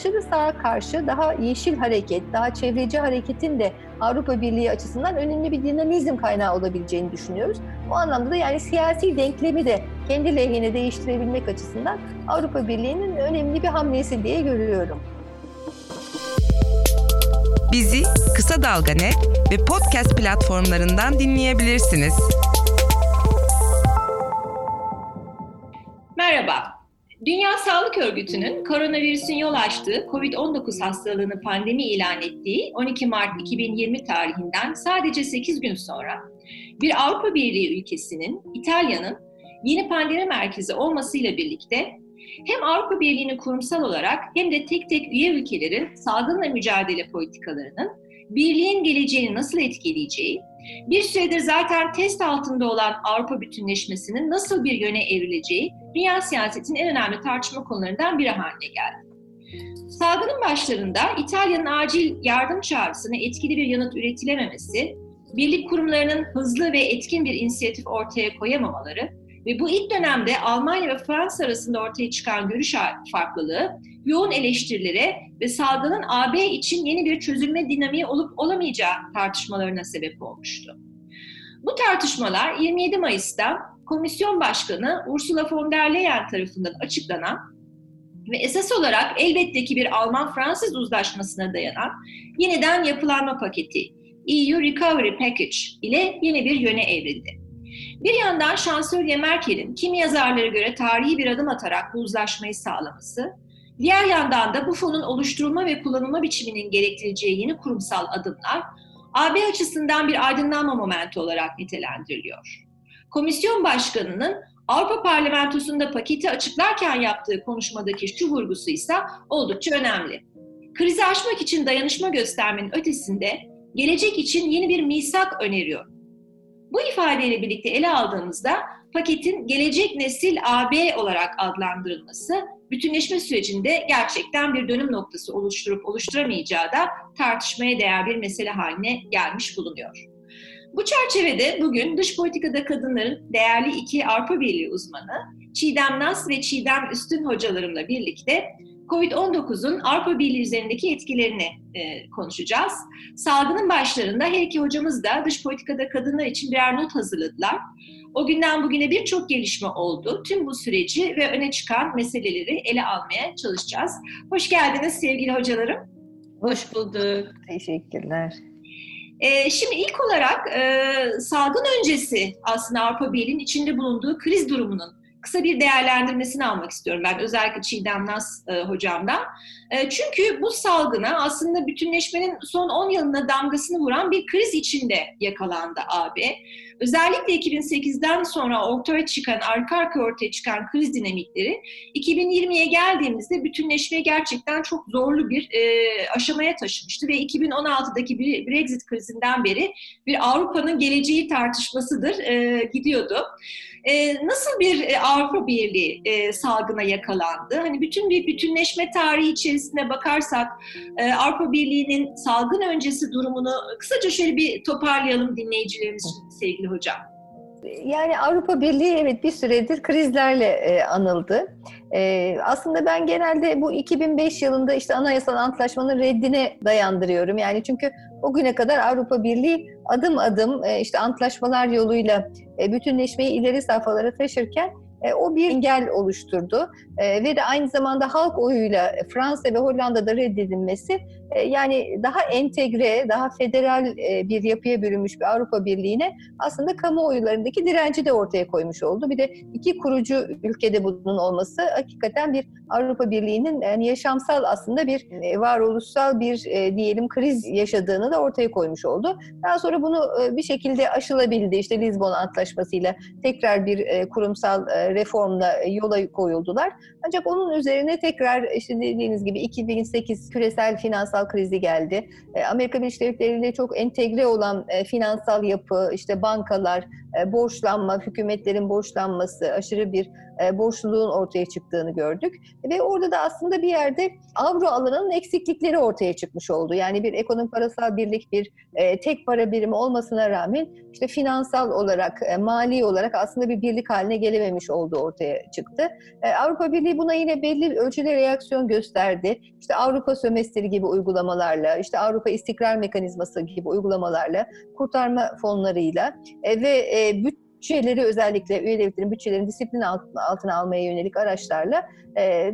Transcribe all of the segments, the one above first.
aşırı sağa karşı daha yeşil hareket, daha çevreci hareketin de Avrupa Birliği açısından önemli bir dinamizm kaynağı olabileceğini düşünüyoruz. Bu anlamda da yani siyasi denklemi de kendi lehine değiştirebilmek açısından Avrupa Birliği'nin önemli bir hamlesi diye görüyorum. Bizi Kısa Dalga Net ve podcast platformlarından dinleyebilirsiniz. Merhaba. Dünya Sağlık Örgütü'nün koronavirüsün yol açtığı COVID-19 hastalığını pandemi ilan ettiği 12 Mart 2020 tarihinden sadece 8 gün sonra bir Avrupa Birliği ülkesinin, İtalya'nın yeni pandemi merkezi olmasıyla birlikte hem Avrupa Birliği'nin kurumsal olarak hem de tek tek üye ülkelerin salgınla mücadele politikalarının birliğin geleceğini nasıl etkileyeceği, bir süredir zaten test altında olan Avrupa bütünleşmesinin nasıl bir yöne evrileceği dünya siyasetinin en önemli tartışma konularından biri haline geldi. Salgının başlarında İtalya'nın acil yardım çağrısına etkili bir yanıt üretilememesi, birlik kurumlarının hızlı ve etkin bir inisiyatif ortaya koyamamaları ve bu ilk dönemde Almanya ve Fransa arasında ortaya çıkan görüş farklılığı yoğun eleştirilere ve salgının AB için yeni bir çözülme dinamiği olup olamayacağı tartışmalarına sebep olmuştu. Bu tartışmalar 27 Mayıs'ta Komisyon Başkanı Ursula von der Leyen tarafından açıklanan ve esas olarak elbette ki bir Alman-Fransız uzlaşmasına dayanan yeniden yapılanma paketi EU Recovery Package ile yeni bir yöne evrildi. Bir yandan Şansölye Merkel'in kimi yazarlara göre tarihi bir adım atarak bu uzlaşmayı sağlaması, diğer yandan da bu fonun oluşturulma ve kullanılma biçiminin gerektireceği yeni kurumsal adımlar AB açısından bir aydınlanma momenti olarak nitelendiriliyor. Komisyon Başkanı'nın Avrupa Parlamentosu'nda paketi açıklarken yaptığı konuşmadaki şu vurgusu ise oldukça önemli. Krizi aşmak için dayanışma göstermenin ötesinde gelecek için yeni bir misak öneriyor bu ifadeyle birlikte ele aldığımızda paketin gelecek nesil AB olarak adlandırılması bütünleşme sürecinde gerçekten bir dönüm noktası oluşturup oluşturamayacağı da tartışmaya değer bir mesele haline gelmiş bulunuyor. Bu çerçevede bugün dış politikada kadınların değerli iki Avrupa Birliği uzmanı Çiğdem Nas ve Çiğdem Üstün hocalarımla birlikte COVID-19'un Avrupa Birliği üzerindeki etkilerini e, konuşacağız. Salgının başlarında her iki hocamız da dış politikada kadınlar için birer not hazırladılar. O günden bugüne birçok gelişme oldu. Tüm bu süreci ve öne çıkan meseleleri ele almaya çalışacağız. Hoş geldiniz sevgili hocalarım. Hoş bulduk. Teşekkürler. Ee, şimdi ilk olarak e, salgın öncesi aslında Avrupa Birliği'nin içinde bulunduğu kriz durumunun kısa bir değerlendirmesini almak istiyorum ben özellikle Çiğdem Nas e, hocamdan. E, çünkü bu salgına aslında bütünleşmenin son 10 yılına damgasını vuran bir kriz içinde yakalandı AB. Özellikle 2008'den sonra ortaya çıkan, arka arka ortaya çıkan kriz dinamikleri 2020'ye geldiğimizde bütünleşmeyi gerçekten çok zorlu bir e, aşamaya taşımıştı ve 2016'daki bir Brexit krizinden beri bir Avrupa'nın geleceği tartışmasıdır e, gidiyordu. E, nasıl bir e, Avrupa Birliği e, salgına yakalandı? Hani bütün bir bütünleşme tarihi içerisinde bakarsak e, Avrupa Birliği'nin salgın öncesi durumunu kısaca şöyle bir toparlayalım dinleyicilerimiz için sevgili hocam. Yani Avrupa Birliği evet bir süredir krizlerle e, anıldı. E, aslında ben genelde bu 2005 yılında işte anayasal antlaşmanın reddine dayandırıyorum. Yani çünkü o güne kadar Avrupa Birliği adım adım e, işte antlaşmalar yoluyla e, bütünleşmeyi ileri safhalara taşırken e, o bir engel oluşturdu e, ve de aynı zamanda halk oyuyla Fransa ve Hollanda'da reddedilmesi e, yani daha entegre, daha federal e, bir yapıya bürünmüş bir Avrupa Birliği'ne aslında kamuoylarındaki direnci de ortaya koymuş oldu. Bir de iki kurucu ülkede bunun olması hakikaten bir Avrupa Birliği'nin yani yaşamsal aslında bir e, varoluşsal bir diyelim kriz yaşadığını da ortaya koymuş oldu. Daha sonra bunu bir şekilde aşılabildi. İşte Lizbon Antlaşması'yla tekrar bir kurumsal reformla yola koyuldular. Ancak onun üzerine tekrar işte dediğiniz gibi 2008 küresel finansal krizi geldi. E, Amerika Birleşik Devletleri ile çok entegre olan e, finansal yapı, işte bankalar, e, borçlanma, hükümetlerin borçlanması, aşırı bir e, borçluluğun ortaya çıktığını gördük. Ve orada da aslında bir yerde avro alanının eksiklikleri ortaya çıkmış oldu. Yani bir ekonomik parasal birlik, bir e, tek para birimi olmasına rağmen işte finansal olarak, e, mali olarak aslında bir birlik haline gelememiş olduğu ortaya çıktı. E, Avrupa Birliği buna yine belli ölçüde reaksiyon gösterdi. İşte Avrupa sömestri gibi uygulamalarla, işte Avrupa İstikrar Mekanizması gibi uygulamalarla, kurtarma fonlarıyla ve e, bütçeleri özellikle üye devletlerin bütçelerini disiplin altına almaya yönelik araçlarla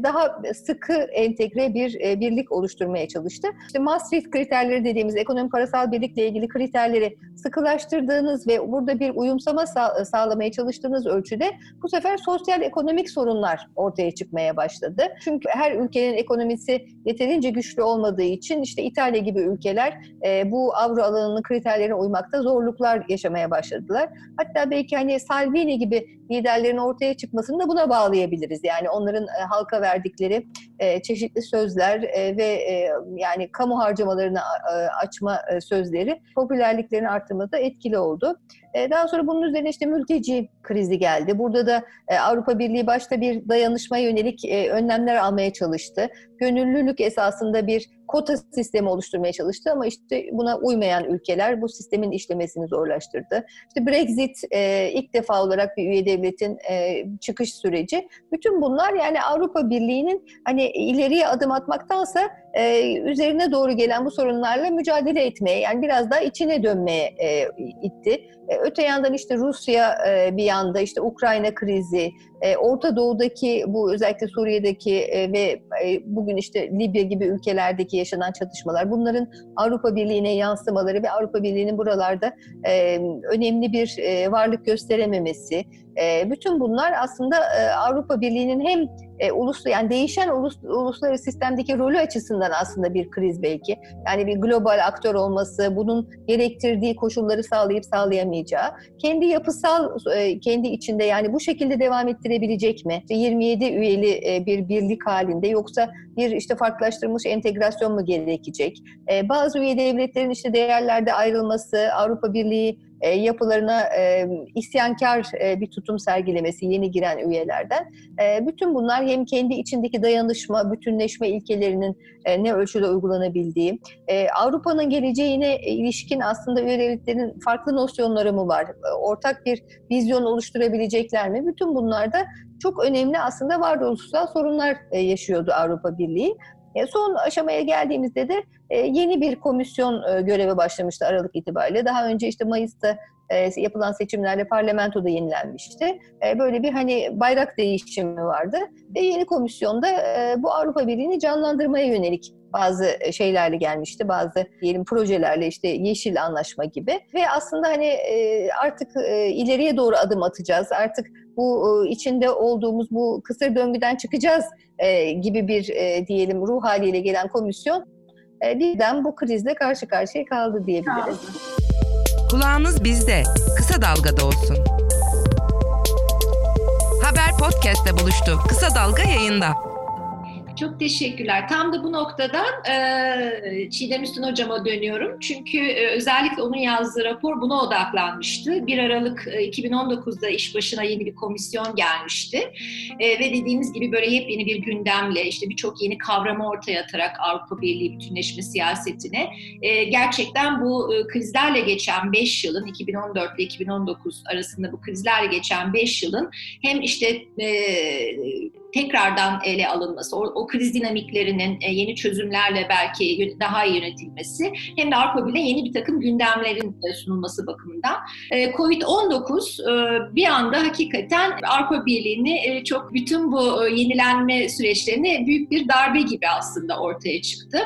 daha sıkı entegre bir e, birlik oluşturmaya çalıştı. İşte Maastricht kriterleri dediğimiz ekonomi parasal birlikle ilgili kriterleri sıkılaştırdığınız ve burada bir uyumsama sağlamaya çalıştığınız ölçüde bu sefer sosyal ekonomik sorunlar ortaya çıkmaya başladı. Çünkü her ülkenin ekonomisi yeterince güçlü olmadığı için işte İtalya gibi ülkeler e, bu avro alanının kriterlerine uymakta zorluklar yaşamaya başladılar. Hatta belki hani Salvini gibi liderlerin ortaya çıkmasını da buna bağlayabiliriz. Yani onların halka verdikleri e, çeşitli sözler e, ve e, yani kamu harcamalarını e, açma e, sözleri popülerliklerini arttırmada etkili oldu. E, daha sonra bunun üzerine işte mülteci krizi geldi. Burada da e, Avrupa Birliği başta bir dayanışma yönelik e, önlemler almaya çalıştı. Gönüllülük esasında bir kota sistemi oluşturmaya çalıştı ama işte buna uymayan ülkeler bu sistemin işlemesini zorlaştırdı. İşte Brexit e, ilk defa olarak bir üye devletin e, çıkış süreci. Bütün bunlar yani Avrupa Birliği'nin hani ileriye adım atmaktansa e, üzerine doğru gelen bu sorunlarla mücadele etmeye yani biraz daha içine dönmeye e, itti. E, öte yandan işte Rusya e, bir yanda işte Ukrayna krizi, e, Orta Doğu'daki bu özellikle Suriye'deki ve bugün işte Libya gibi ülkelerdeki yaşanan çatışmalar bunların Avrupa Birliği'ne yansımaları ve Avrupa Birliği'nin buralarda önemli bir varlık gösterememesi, bütün bunlar aslında Avrupa Birliği'nin hem e, uluslu yani değişen ulus, uluslararası sistemdeki rolü açısından aslında bir kriz belki. Yani bir global aktör olması, bunun gerektirdiği koşulları sağlayıp sağlayamayacağı, kendi yapısal e, kendi içinde yani bu şekilde devam ettirebilecek mi? 27 üyeli e, bir birlik halinde yoksa bir işte farklılaştırılmış entegrasyon mu gerekecek? E, bazı üye devletlerin işte değerlerde ayrılması, Avrupa Birliği e, yapılarına e, isyankar e, bir tutum sergilemesi yeni giren üyelerden. E, bütün bunlar hem kendi içindeki dayanışma, bütünleşme ilkelerinin e, ne ölçüde uygulanabildiği, e, Avrupa'nın geleceğine ilişkin aslında üye devletlerin farklı nosyonları mı var, e, ortak bir vizyon oluşturabilecekler mi? Bütün bunlarda çok önemli aslında varoluşsal sorunlar e, yaşıyordu Avrupa Birliği. E, son aşamaya geldiğimizde de e, yeni bir komisyon e, göreve başlamıştı Aralık itibariyle. Daha önce işte Mayıs'ta yapılan seçimlerle parlamentoda yenilenmişti. Böyle bir hani bayrak değişimi vardı ve yeni komisyonda bu Avrupa Birliği'ni canlandırmaya yönelik bazı şeylerle gelmişti. Bazı diyelim projelerle işte yeşil anlaşma gibi ve aslında hani artık ileriye doğru adım atacağız. Artık bu içinde olduğumuz bu kısır döngüden çıkacağız gibi bir diyelim ruh haliyle gelen komisyon birden bu krizle karşı karşıya kaldı diyebiliriz. Kulağınız bizde. Kısa Dalga'da olsun. Haber Podcast'te buluştu. Kısa Dalga yayında. Çok teşekkürler. Tam da bu noktadan e, Çiğdem Üstün Hocam'a dönüyorum. Çünkü e, özellikle onun yazdığı rapor buna odaklanmıştı. 1 Aralık e, 2019'da iş başına yeni bir komisyon gelmişti. E, ve dediğimiz gibi böyle yepyeni bir gündemle işte birçok yeni kavramı ortaya atarak Avrupa Birliği bütünleşme siyasetine e, gerçekten bu e, krizlerle geçen 5 yılın 2014 ile 2019 arasında bu krizlerle geçen 5 yılın hem işte e, tekrardan ele alınması, o, o kriz dinamiklerinin e, yeni çözümlerle belki daha iyi yönetilmesi hem de Avrupa Birliği'ne yeni bir takım gündemlerin e, sunulması bakımından. E, Covid-19 e, bir anda hakikaten Avrupa Birliği'ni e, çok bütün bu e, yenilenme süreçlerine büyük bir darbe gibi aslında ortaya çıktı.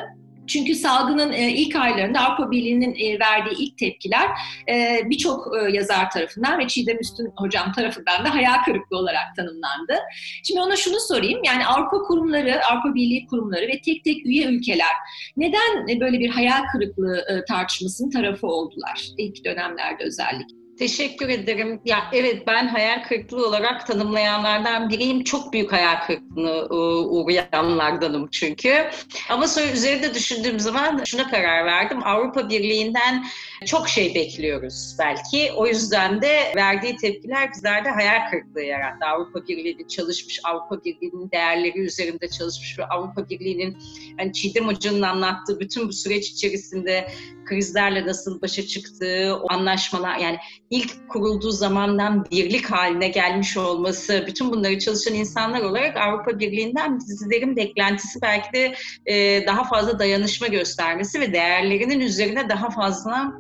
Çünkü salgının e, ilk aylarında Avrupa Birliği'nin e, verdiği ilk tepkiler e, birçok yazar tarafından ve Çiğdem Üstün hocam tarafından da hayal kırıklığı olarak tanımlandı. Şimdi ona şunu sorayım. Yani Avrupa kurumları, Avrupa Birliği kurumları ve tek tek üye ülkeler neden böyle bir hayal kırıklığı tartışmasının tarafı oldular ilk dönemlerde özellikle? Teşekkür ederim. Ya evet ben hayal kırıklığı olarak tanımlayanlardan biriyim. Çok büyük hayal kırıklığına e, uğrayanlardanım çünkü. Ama sonra üzerinde düşündüğüm zaman şuna karar verdim. Avrupa Birliği'nden çok şey bekliyoruz belki. O yüzden de verdiği tepkiler bizlerde hayal kırıklığı yarattı. Avrupa Birliği'nin çalışmış, Avrupa Birliği'nin değerleri üzerinde çalışmış ve Avrupa Birliği'nin yani Çiğdem Hoca'nın anlattığı bütün bu süreç içerisinde krizlerle nasıl başa çıktığı, o anlaşmalar yani ilk kurulduğu zamandan birlik haline gelmiş olması, bütün bunları çalışan insanlar olarak Avrupa Birliği'nden bizlerin beklentisi belki de e, daha fazla dayanışma göstermesi ve değerlerinin üzerine daha fazla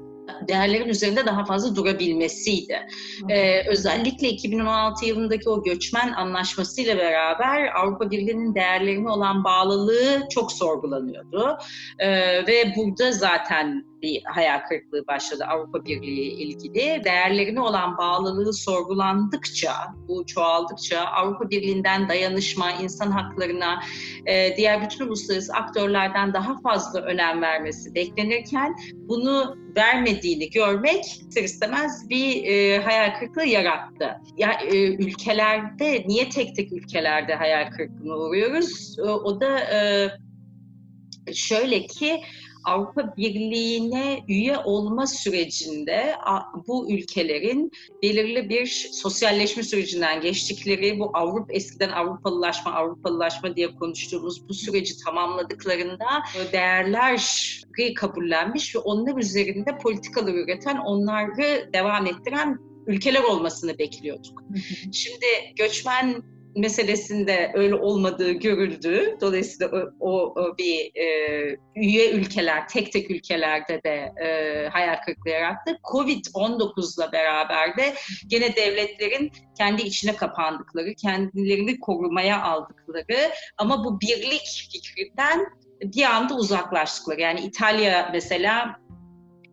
değerlerin üzerinde daha fazla durabilmesiydi. Ee, özellikle 2016 yılındaki o göçmen anlaşmasıyla beraber Avrupa Birliği'nin değerlerine olan bağlılığı çok sorgulanıyordu. Ee, ve burada zaten bir hayal kırıklığı başladı Avrupa Birliği ilgili. Değerlerine olan bağlılığı sorgulandıkça, bu çoğaldıkça Avrupa Birliği'nden dayanışma, insan haklarına, e, diğer bütün uluslararası aktörlerden daha fazla önem vermesi beklenirken bunu vermediğini görmek ister istemez bir e, hayal kırıklığı yarattı. Ya e, ülkelerde niye tek tek ülkelerde hayal kırıklığına uğruyoruz? O, o da e, şöyle ki Avrupa Birliği'ne üye olma sürecinde bu ülkelerin belirli bir sosyalleşme sürecinden geçtikleri, bu Avrupa eskiden Avrupalılaşma, Avrupalılaşma diye konuştuğumuz bu süreci tamamladıklarında değerler kabullenmiş ve onlar üzerinde politikalar üreten, onları devam ettiren ülkeler olmasını bekliyorduk. Şimdi göçmen meselesinde öyle olmadığı görüldü. Dolayısıyla o, o bir e, üye ülkeler, tek tek ülkelerde de e, hayal kırıklığı yarattı. Covid-19'la beraber de gene devletlerin kendi içine kapandıkları, kendilerini korumaya aldıkları ama bu birlik fikrinden bir anda uzaklaştıkları. Yani İtalya mesela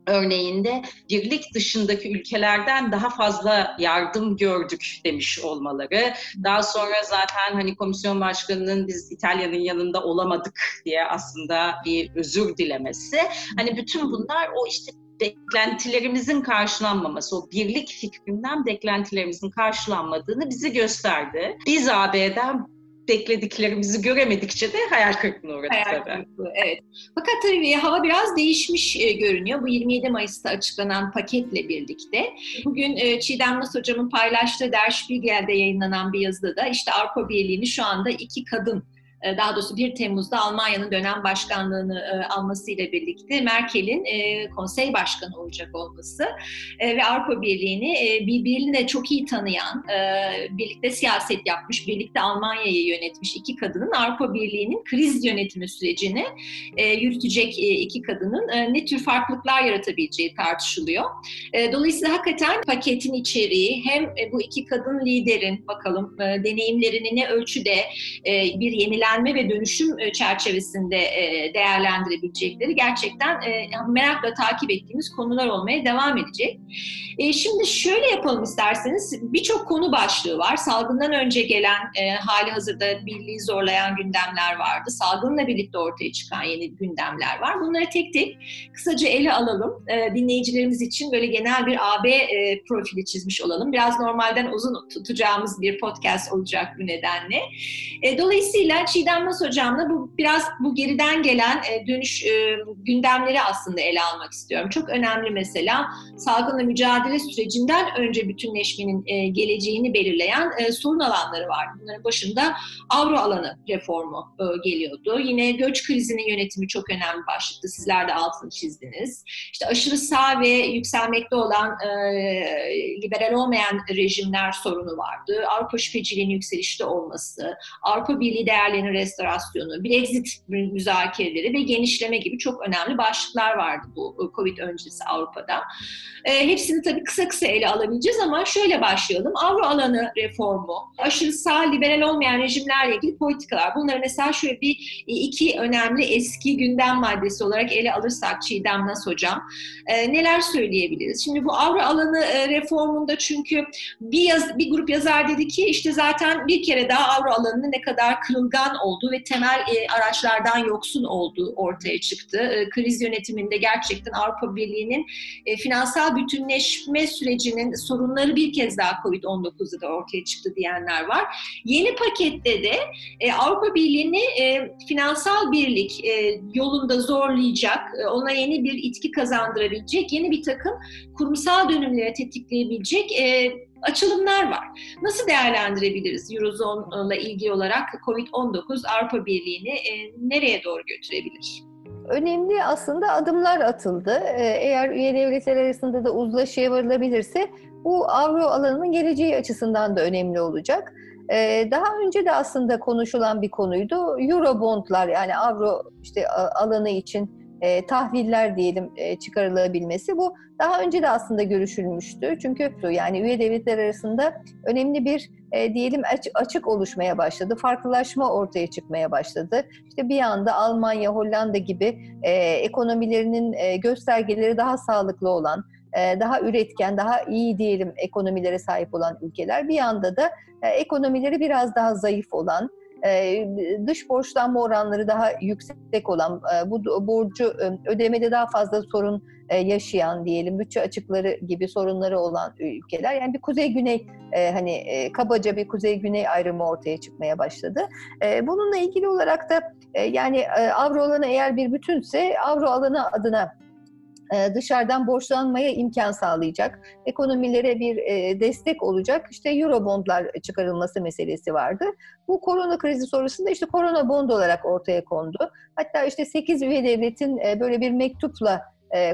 örneğinde birlik dışındaki ülkelerden daha fazla yardım gördük demiş olmaları. Daha sonra zaten hani komisyon başkanının biz İtalya'nın yanında olamadık diye aslında bir özür dilemesi. Hani bütün bunlar o işte beklentilerimizin karşılanmaması, o birlik fikrinden beklentilerimizin karşılanmadığını bizi gösterdi. Biz AB'den beklediklerimizi göremedikçe de hayal kırıklığına uğradık hayal tabii. Kırıklığı, evet. Fakat tabii hava biraz değişmiş e, görünüyor. Bu 27 Mayıs'ta açıklanan paketle birlikte. Bugün e, Çiğdem Nas hocamın paylaştığı Der Spiegel'de yayınlanan bir yazıda da işte Avrupa Birliği'ni şu anda iki kadın daha doğrusu 1 Temmuz'da Almanya'nın dönem başkanlığını e, almasıyla birlikte Merkel'in e, konsey başkanı olacak olması ve Avrupa Birliği'ni birbirine çok iyi tanıyan, birlikte siyaset yapmış, birlikte Almanya'yı yönetmiş iki kadının Avrupa Birliği'nin kriz yönetimi sürecini yürütecek iki kadının ne tür farklılıklar yaratabileceği tartışılıyor. Dolayısıyla hakikaten paketin içeriği hem bu iki kadın liderin bakalım deneyimlerini ne ölçüde bir yenilen yenilenme ve dönüşüm e, çerçevesinde e, değerlendirebilecekleri gerçekten e, merakla takip ettiğimiz konular olmaya devam edecek. Şimdi şöyle yapalım isterseniz. Birçok konu başlığı var. Salgından önce gelen hali hazırda birliği zorlayan gündemler vardı. Salgınla birlikte ortaya çıkan yeni gündemler var. Bunları tek tek kısaca ele alalım. Dinleyicilerimiz için böyle genel bir AB profili çizmiş olalım. Biraz normalden uzun tutacağımız bir podcast olacak bu nedenle. Dolayısıyla Çiğdem Nas Hocam'la bu biraz bu geriden gelen e, dönüş e, gündemleri aslında ele almak istiyorum. Çok önemli mesela salgınla mücadele sürecinden önce bütünleşmenin e, geleceğini belirleyen e, sorun alanları var. Bunların başında avro alanı reformu e, geliyordu. Yine göç krizinin yönetimi çok önemli başlıktı. Sizler de altını çizdiniz. İşte aşırı sağ ve yükselmekte olan e, liberal olmayan rejimler sorunu vardı. Avrupa şüpheciliğinin yükselişte olması, Avrupa Birliği değerlerinin Schengen restorasyonu, Brexit müzakereleri ve genişleme gibi çok önemli başlıklar vardı bu e, Covid öncesi Avrupa'da. E, hepsini tabii kısa kısa ele alabileceğiz ama şöyle başlayalım. Avro alanı reformu, aşırı sağ, liberal olmayan rejimlerle ilgili politikalar. Bunları mesela şöyle bir e, iki önemli eski gündem maddesi olarak ele alırsak Çiğdem Nas Hocam e, neler söyleyebiliriz? Şimdi bu avro alanı e, reformunda çünkü bir, yaz, bir grup yazar dedi ki işte zaten bir kere daha avro alanının ne kadar kırılgan olduğu ve temel e, araçlardan yoksun olduğu ortaya çıktı. E, kriz yönetiminde gerçekten Avrupa Birliği'nin e, finansal bütünleşme sürecinin sorunları bir kez daha Covid-19'da da ortaya çıktı diyenler var. Yeni pakette de e, Avrupa Birliği'ni e, finansal birlik e, yolunda zorlayacak, e, ona yeni bir itki kazandırabilecek, yeni bir takım kurumsal dönümlere tetikleyebilecek e, açılımlar var. Nasıl değerlendirebiliriz Eurozone ile ilgili olarak COVID-19 Avrupa Birliği'ni e, nereye doğru götürebilir? Önemli aslında adımlar atıldı. E, eğer üye devletler arasında da uzlaşıya varılabilirse bu avro alanının geleceği açısından da önemli olacak. E, daha önce de aslında konuşulan bir konuydu. Eurobondlar yani avro işte alanı için e, tahviller diyelim e, çıkarılabilmesi bu daha önce de aslında görüşülmüştü. Çünkü yani üye devletler arasında önemli bir e, diyelim açık oluşmaya başladı. Farklılaşma ortaya çıkmaya başladı. İşte bir anda Almanya, Hollanda gibi e, ekonomilerinin e, göstergeleri daha sağlıklı olan, e, daha üretken, daha iyi diyelim ekonomilere sahip olan ülkeler bir anda da e, ekonomileri biraz daha zayıf olan, dış borçlanma oranları daha yüksek olan, bu borcu ödemede daha fazla sorun yaşayan diyelim, bütçe açıkları gibi sorunları olan ülkeler. Yani bir kuzey-güney hani kabaca bir kuzey-güney ayrımı ortaya çıkmaya başladı. Bununla ilgili olarak da yani avro alanı eğer bir bütünse avro alanı adına dışarıdan borçlanmaya imkan sağlayacak, ekonomilere bir destek olacak işte Eurobondlar çıkarılması meselesi vardı. Bu korona krizi sonrasında işte korona bond olarak ortaya kondu. Hatta işte 8 üye devletin böyle bir mektupla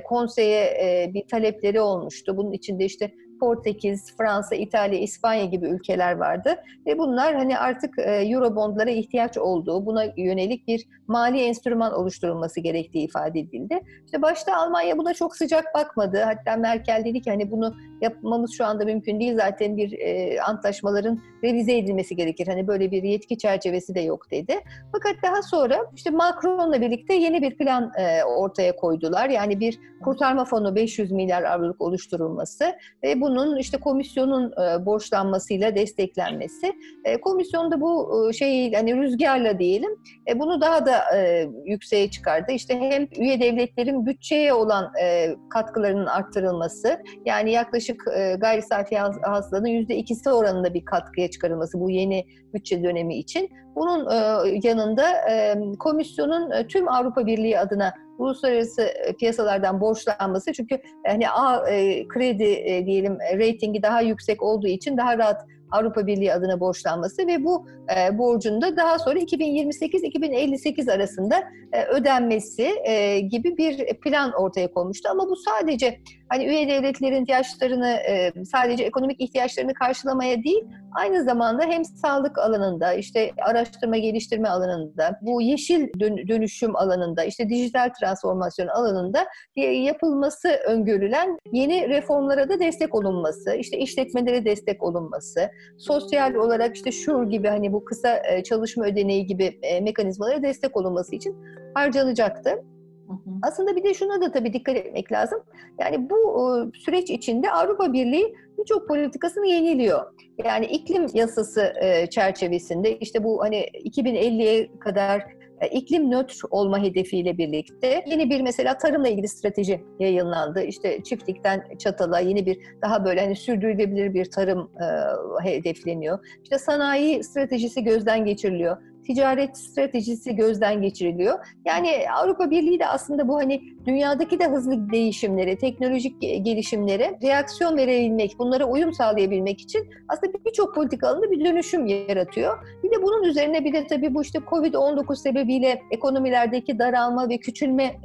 konseye bir talepleri olmuştu. Bunun içinde işte Portekiz, Fransa, İtalya, İspanya gibi ülkeler vardı. Ve bunlar hani artık e, Eurobondlara ihtiyaç olduğu, buna yönelik bir mali enstrüman oluşturulması gerektiği ifade edildi. İşte başta Almanya buna çok sıcak bakmadı. Hatta Merkel dedi ki hani bunu yapmamız şu anda mümkün değil. Zaten bir e, antlaşmaların revize edilmesi gerekir. Hani böyle bir yetki çerçevesi de yok dedi. Fakat daha sonra işte Macron'la birlikte yeni bir plan e, ortaya koydular. Yani bir kurtarma fonu 500 milyar avroluk oluşturulması ve bunun işte komisyonun e, borçlanmasıyla desteklenmesi. E, komisyon da bu e, şeyi hani rüzgarla diyelim e, bunu daha da e, yükseğe çıkardı. İşte hem üye devletlerin bütçeye olan e, katkılarının arttırılması yani yaklaşık e, gayri hasılanın yüzde ikisi oranında bir katkıya çıkarılması bu yeni bütçe dönemi için. Bunun e, yanında e, komisyonun e, tüm Avrupa Birliği adına uluslararası piyasalardan borçlanması çünkü hani A kredi diyelim reytingi daha yüksek olduğu için daha rahat Avrupa Birliği adına borçlanması ve bu e, borcun da daha sonra 2028-2058 arasında e, ödenmesi e, gibi bir plan ortaya konmuştu. Ama bu sadece hani üye devletlerin ihtiyaçlarını e, sadece ekonomik ihtiyaçlarını karşılamaya değil, aynı zamanda hem sağlık alanında, işte araştırma geliştirme alanında, bu yeşil dönüşüm alanında, işte dijital transformasyon alanında yapılması öngörülen yeni reformlara da destek olunması, işte işletmelere destek olunması, sosyal olarak işte şur gibi hani bu kısa çalışma ödeneği gibi mekanizmalara destek olunması için harcanacaktı. Aslında bir de şuna da tabii dikkat etmek lazım. Yani bu e, süreç içinde Avrupa Birliği birçok politikasını yeniliyor. Yani iklim yasası çerçevesinde işte bu hani 2050'ye kadar iklim nötr olma hedefiyle birlikte yeni bir mesela tarımla ilgili strateji yayınlandı. İşte çiftlikten çatala yeni bir daha böyle hani sürdürülebilir bir tarım e, hedefleniyor. İşte sanayi stratejisi gözden geçiriliyor ticaret stratejisi gözden geçiriliyor. Yani Avrupa Birliği de aslında bu hani dünyadaki de hızlı değişimlere, teknolojik gelişimlere reaksiyon verebilmek, bunlara uyum sağlayabilmek için aslında birçok politika alanında bir dönüşüm yaratıyor. Bir de bunun üzerine bir de tabii bu işte Covid-19 sebebiyle ekonomilerdeki daralma ve küçülme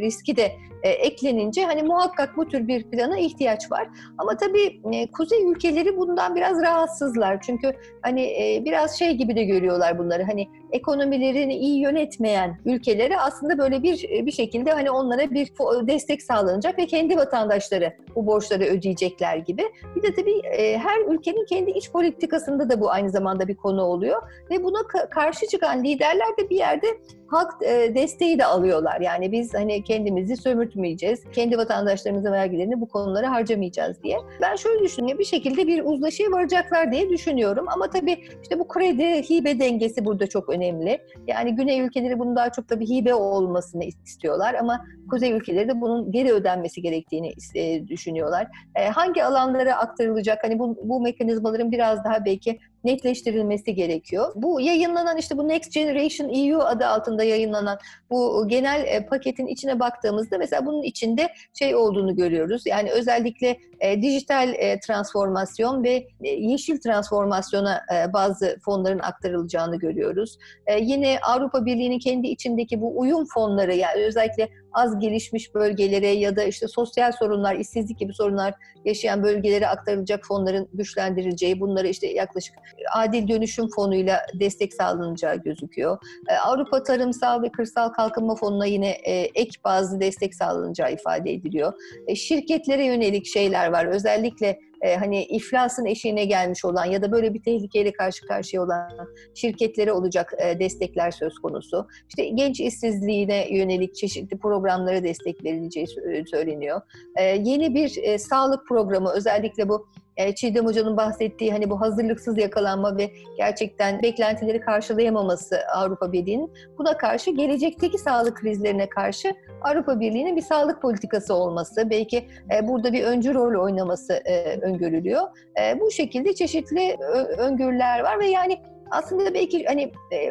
riski de e, eklenince hani muhakkak bu tür bir plana ihtiyaç var. Ama tabii e, kuzey ülkeleri bundan biraz rahatsızlar. Çünkü hani e, biraz şey gibi de görüyorlar bunları. Hani ekonomilerini iyi yönetmeyen ülkelere aslında böyle bir bir şekilde hani onlara bir destek sağlanacak ve kendi vatandaşları bu borçları ödeyecekler gibi. Bir de tabii e, her ülkenin kendi iç politikasında da bu aynı zamanda bir konu oluyor ve buna karşı çıkan liderler de bir yerde halk e, desteği de alıyorlar. Yani biz hani kendimizi sömürtmeyeceğiz, kendi vatandaşlarımızın vergilerini bu konulara harcamayacağız diye. Ben şöyle düşünüyorum, bir şekilde bir uzlaşıya varacaklar diye düşünüyorum. Ama tabii işte bu kredi hibe dengesi burada çok önemli. Yani güney ülkeleri bunun daha çok da bir hibe olmasını istiyorlar ama kuzey ülkeleri de bunun geri ödenmesi gerektiğini e, düşünüyorlar. E, hangi alanlara aktarılacak? Hani bu, bu mekanizmaların biraz daha belki netleştirilmesi gerekiyor. Bu yayınlanan işte bu Next Generation EU adı altında yayınlanan bu genel e, paketin içine baktığımızda mesela bunun içinde şey olduğunu görüyoruz. Yani özellikle e, dijital e, transformasyon ve e, yeşil transformasyona e, bazı fonların aktarılacağını görüyoruz. E, yine Avrupa Birliği'nin kendi içindeki bu uyum fonları yani özellikle az gelişmiş bölgelere ya da işte sosyal sorunlar, işsizlik gibi sorunlar yaşayan bölgelere aktarılacak fonların güçlendirileceği, bunları işte yaklaşık adil dönüşüm fonuyla destek sağlanacağı gözüküyor. E, Avrupa Tarımsal ve Kırsal Kalkınma Fonu'na yine e, ek bazı destek sağlanacağı ifade ediliyor. E, şirketlere yönelik şeyler var. Özellikle e, hani iflasın eşiğine gelmiş olan ya da böyle bir tehlikeyle karşı karşıya olan şirketlere olacak e, destekler söz konusu. İşte genç işsizliğine yönelik çeşitli programlara destek verileceği söyleniyor. E, yeni bir e, sağlık programı özellikle bu e, Çiğdem Hoca'nın bahsettiği hani bu hazırlıksız yakalanma ve gerçekten beklentileri karşılayamaması Avrupa Birliği'nin buna karşı gelecekteki sağlık krizlerine karşı Avrupa Birliği'nin bir sağlık politikası olması, belki e, burada bir öncü rol oynaması e, öngörülüyor. E, bu şekilde çeşitli öngörüler var ve yani aslında belki hani e,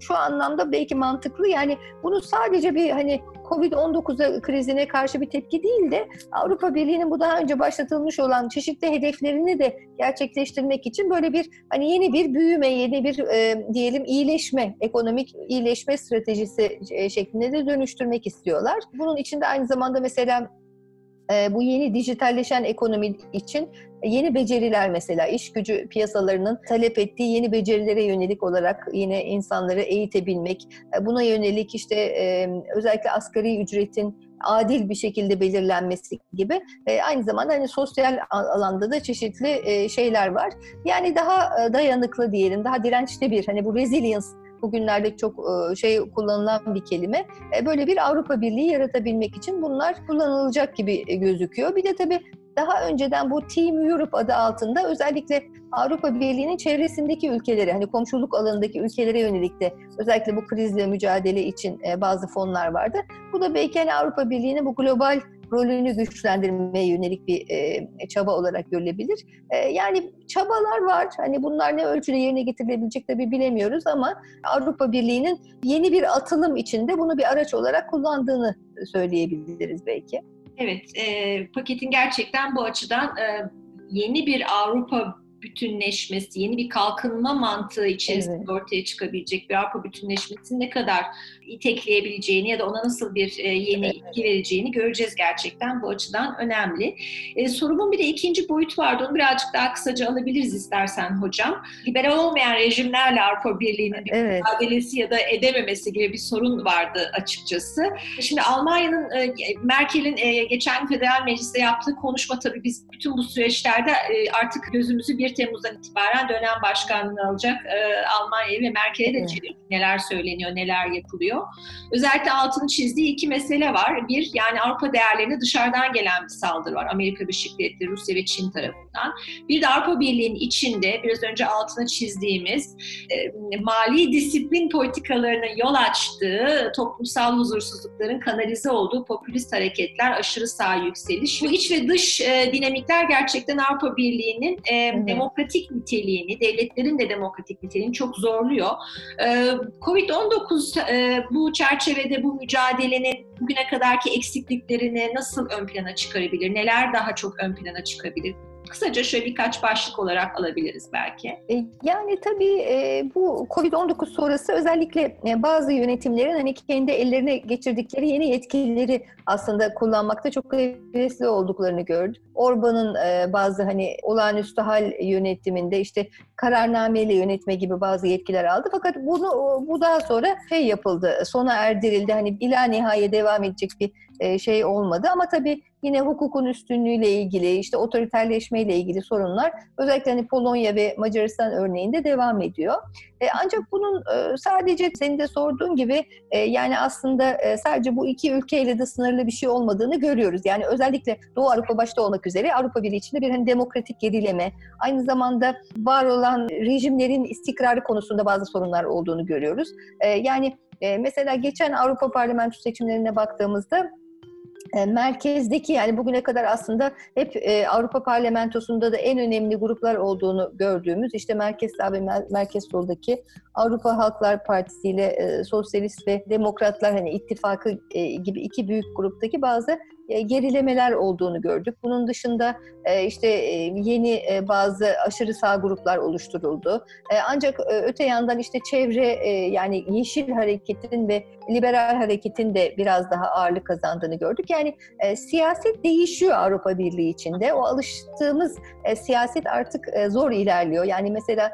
şu anlamda belki mantıklı yani bunu sadece bir hani Covid-19 krizine karşı bir tepki değil de Avrupa Birliği'nin bu daha önce başlatılmış olan çeşitli hedeflerini de gerçekleştirmek için böyle bir hani yeni bir büyüme, yeni bir e, diyelim iyileşme, ekonomik iyileşme stratejisi e, şeklinde de dönüştürmek istiyorlar. Bunun içinde aynı zamanda mesela e, bu yeni dijitalleşen ekonomi için yeni beceriler mesela iş gücü piyasalarının talep ettiği yeni becerilere yönelik olarak yine insanları eğitebilmek, e, buna yönelik işte e, özellikle asgari ücretin adil bir şekilde belirlenmesi gibi aynı zamanda hani sosyal alanda da çeşitli şeyler var. Yani daha dayanıklı diyelim, daha dirençli bir hani bu resilience bugünlerde çok e, şey kullanılan bir kelime. E, böyle bir Avrupa Birliği yaratabilmek için bunlar kullanılacak gibi e, gözüküyor. Bir de tabii daha önceden bu Team Europe adı altında özellikle Avrupa Birliği'nin çevresindeki ülkeleri, hani komşuluk alanındaki ülkelere yönelik de özellikle bu krizle mücadele için bazı fonlar vardı. Bu da belki hani Avrupa Birliği'nin bu global rolünü güçlendirmeye yönelik bir e, çaba olarak görülebilir. E, yani çabalar var. Hani bunlar ne ölçüde yerine getirilebilecek tabii bilemiyoruz ama Avrupa Birliği'nin yeni bir atılım içinde bunu bir araç olarak kullandığını söyleyebiliriz belki. Evet, e, paketin gerçekten bu açıdan e, yeni bir Avrupa bütünleşmesi, yeni bir kalkınma mantığı içerisinde evet. ortaya çıkabilecek bir Avrupa bütünleşmesini ne kadar itekleyebileceğini ya da ona nasıl bir e, yeni evet. etki vereceğini göreceğiz gerçekten. Bu açıdan önemli. E, sorumun bir de ikinci boyut vardı. Onu birazcık daha kısaca alabiliriz istersen hocam. Liberal olmayan rejimlerle Avrupa Birliği'nin bir evet. mücadelesi ya da edememesi gibi bir sorun vardı açıkçası. Şimdi Almanya'nın, e, Merkel'in e, geçen federal mecliste yaptığı konuşma tabii biz bütün bu süreçlerde e, artık gözümüzü bir Temmuz'dan itibaren dönem başkanlığını alacak e, Almanya'yı ve Merkel'e de evet. neler söyleniyor, neler yapılıyor. Özellikle altını çizdiği iki mesele var. Bir, yani Avrupa değerlerine dışarıdan gelen bir saldırı var. Amerika Birleşik Devletleri, Rusya ve Çin tarafından. Bir de Avrupa Birliği'nin içinde biraz önce altını çizdiğimiz e, mali disiplin politikalarının yol açtığı toplumsal huzursuzlukların kanalize olduğu popülist hareketler, aşırı sağ yükseliş. Bu iç ve dış e, dinamikler gerçekten Avrupa Birliği'nin e, demokratik niteliğini, devletlerin de demokratik niteliğini çok zorluyor. Ee, Covid-19 e, bu çerçevede bu mücadelenin bugüne kadarki eksikliklerini nasıl ön plana çıkarabilir? Neler daha çok ön plana çıkabilir? Kısaca şöyle birkaç başlık olarak alabiliriz belki. E, yani tabii e, bu Covid-19 sonrası özellikle e, bazı yönetimlerin hani kendi ellerine geçirdikleri yeni yetkileri aslında kullanmakta çok hevesli olduklarını gördük. Orban'ın bazı hani olağanüstü hal yönetiminde işte kararnameyle yönetme gibi bazı yetkiler aldı. Fakat bunu bu daha sonra şey yapıldı, sona erdirildi. Hani ila nihaya devam edecek bir şey olmadı. Ama tabii yine hukukun üstünlüğüyle ilgili, işte otoriterleşmeyle ilgili sorunlar özellikle hani Polonya ve Macaristan örneğinde devam ediyor. E, ancak bunun e, sadece senin de sorduğun gibi e, yani aslında e, sadece bu iki ülkeyle de sınırlı bir şey olmadığını görüyoruz. Yani özellikle Doğu Avrupa başta olmak üzere Avrupa Birliği içinde bir hani demokratik gerileme, aynı zamanda var olan rejimlerin istikrarı konusunda bazı sorunlar olduğunu görüyoruz. E, yani e, mesela geçen Avrupa Parlamento seçimlerine baktığımızda e, merkezdeki yani bugüne kadar aslında hep e, Avrupa Parlamentosu'nda da en önemli gruplar olduğunu gördüğümüz işte merkez sağ ve merkez soldaki Avrupa Halklar Partisi ile e, Sosyalist ve Demokratlar hani ittifakı e, gibi iki büyük gruptaki bazı e, gerilemeler olduğunu gördük. Bunun dışında e, işte e, yeni bazı aşırı sağ gruplar oluşturuldu. Ancak öte yandan işte çevre yani yeşil hareketin ve liberal hareketin de biraz daha ağırlık kazandığını gördük. Yani siyaset değişiyor Avrupa Birliği içinde. O alıştığımız siyaset artık zor ilerliyor. Yani mesela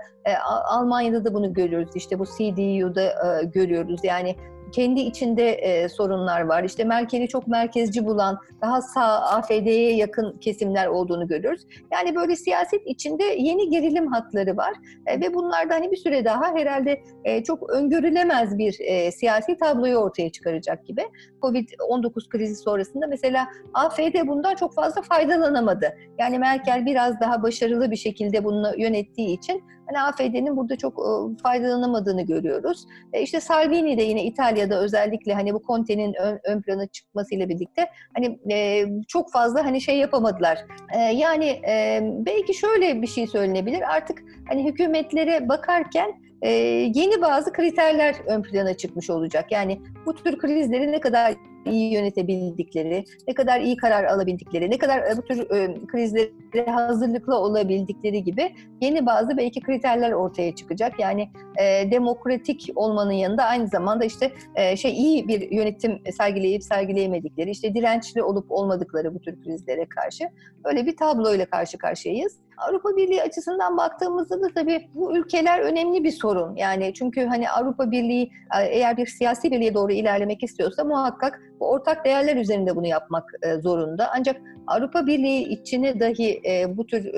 Almanya'da da bunu görüyoruz. İşte bu CDU'da görüyoruz. Yani kendi içinde e, sorunlar var. İşte Merkel'i çok merkezci bulan, daha sağ AFD'ye yakın kesimler olduğunu görüyoruz. Yani böyle siyaset içinde yeni gerilim hatları var e, ve bunlar da hani bir süre daha herhalde e, çok öngörülemez bir e, siyasi tabloyu ortaya çıkaracak gibi. Covid-19 krizi sonrasında mesela AFD bundan çok fazla faydalanamadı. Yani Merkel biraz daha başarılı bir şekilde bunu yönettiği için hani AFD'nin burada çok e, faydalanamadığını görüyoruz. E, işte Salvini de yine İtalya'da özellikle hani bu Conte'nin ön, ön plana çıkmasıyla birlikte hani e, çok fazla hani şey yapamadılar. E, yani e, belki şöyle bir şey söylenebilir. Artık hani hükümetlere bakarken e, yeni bazı kriterler ön plana çıkmış olacak. Yani bu tür krizleri ne kadar iyi yönetebildikleri, ne kadar iyi karar alabildikleri, ne kadar e, bu tür e, krizlere hazırlıklı olabildikleri gibi yeni bazı belki kriterler ortaya çıkacak. Yani e, demokratik olmanın yanında aynı zamanda işte e, şey iyi bir yönetim sergileyip sergileyemedikleri, işte dirençli olup olmadıkları bu tür krizlere karşı öyle bir tabloyla karşı karşıyayız. Avrupa Birliği açısından baktığımızda da tabii bu ülkeler önemli bir sorun. Yani çünkü hani Avrupa Birliği e, eğer bir siyasi birliğe doğru ilerlemek istiyorsa muhakkak ortak değerler üzerinde bunu yapmak e, zorunda. Ancak Avrupa Birliği içine dahi e, bu tür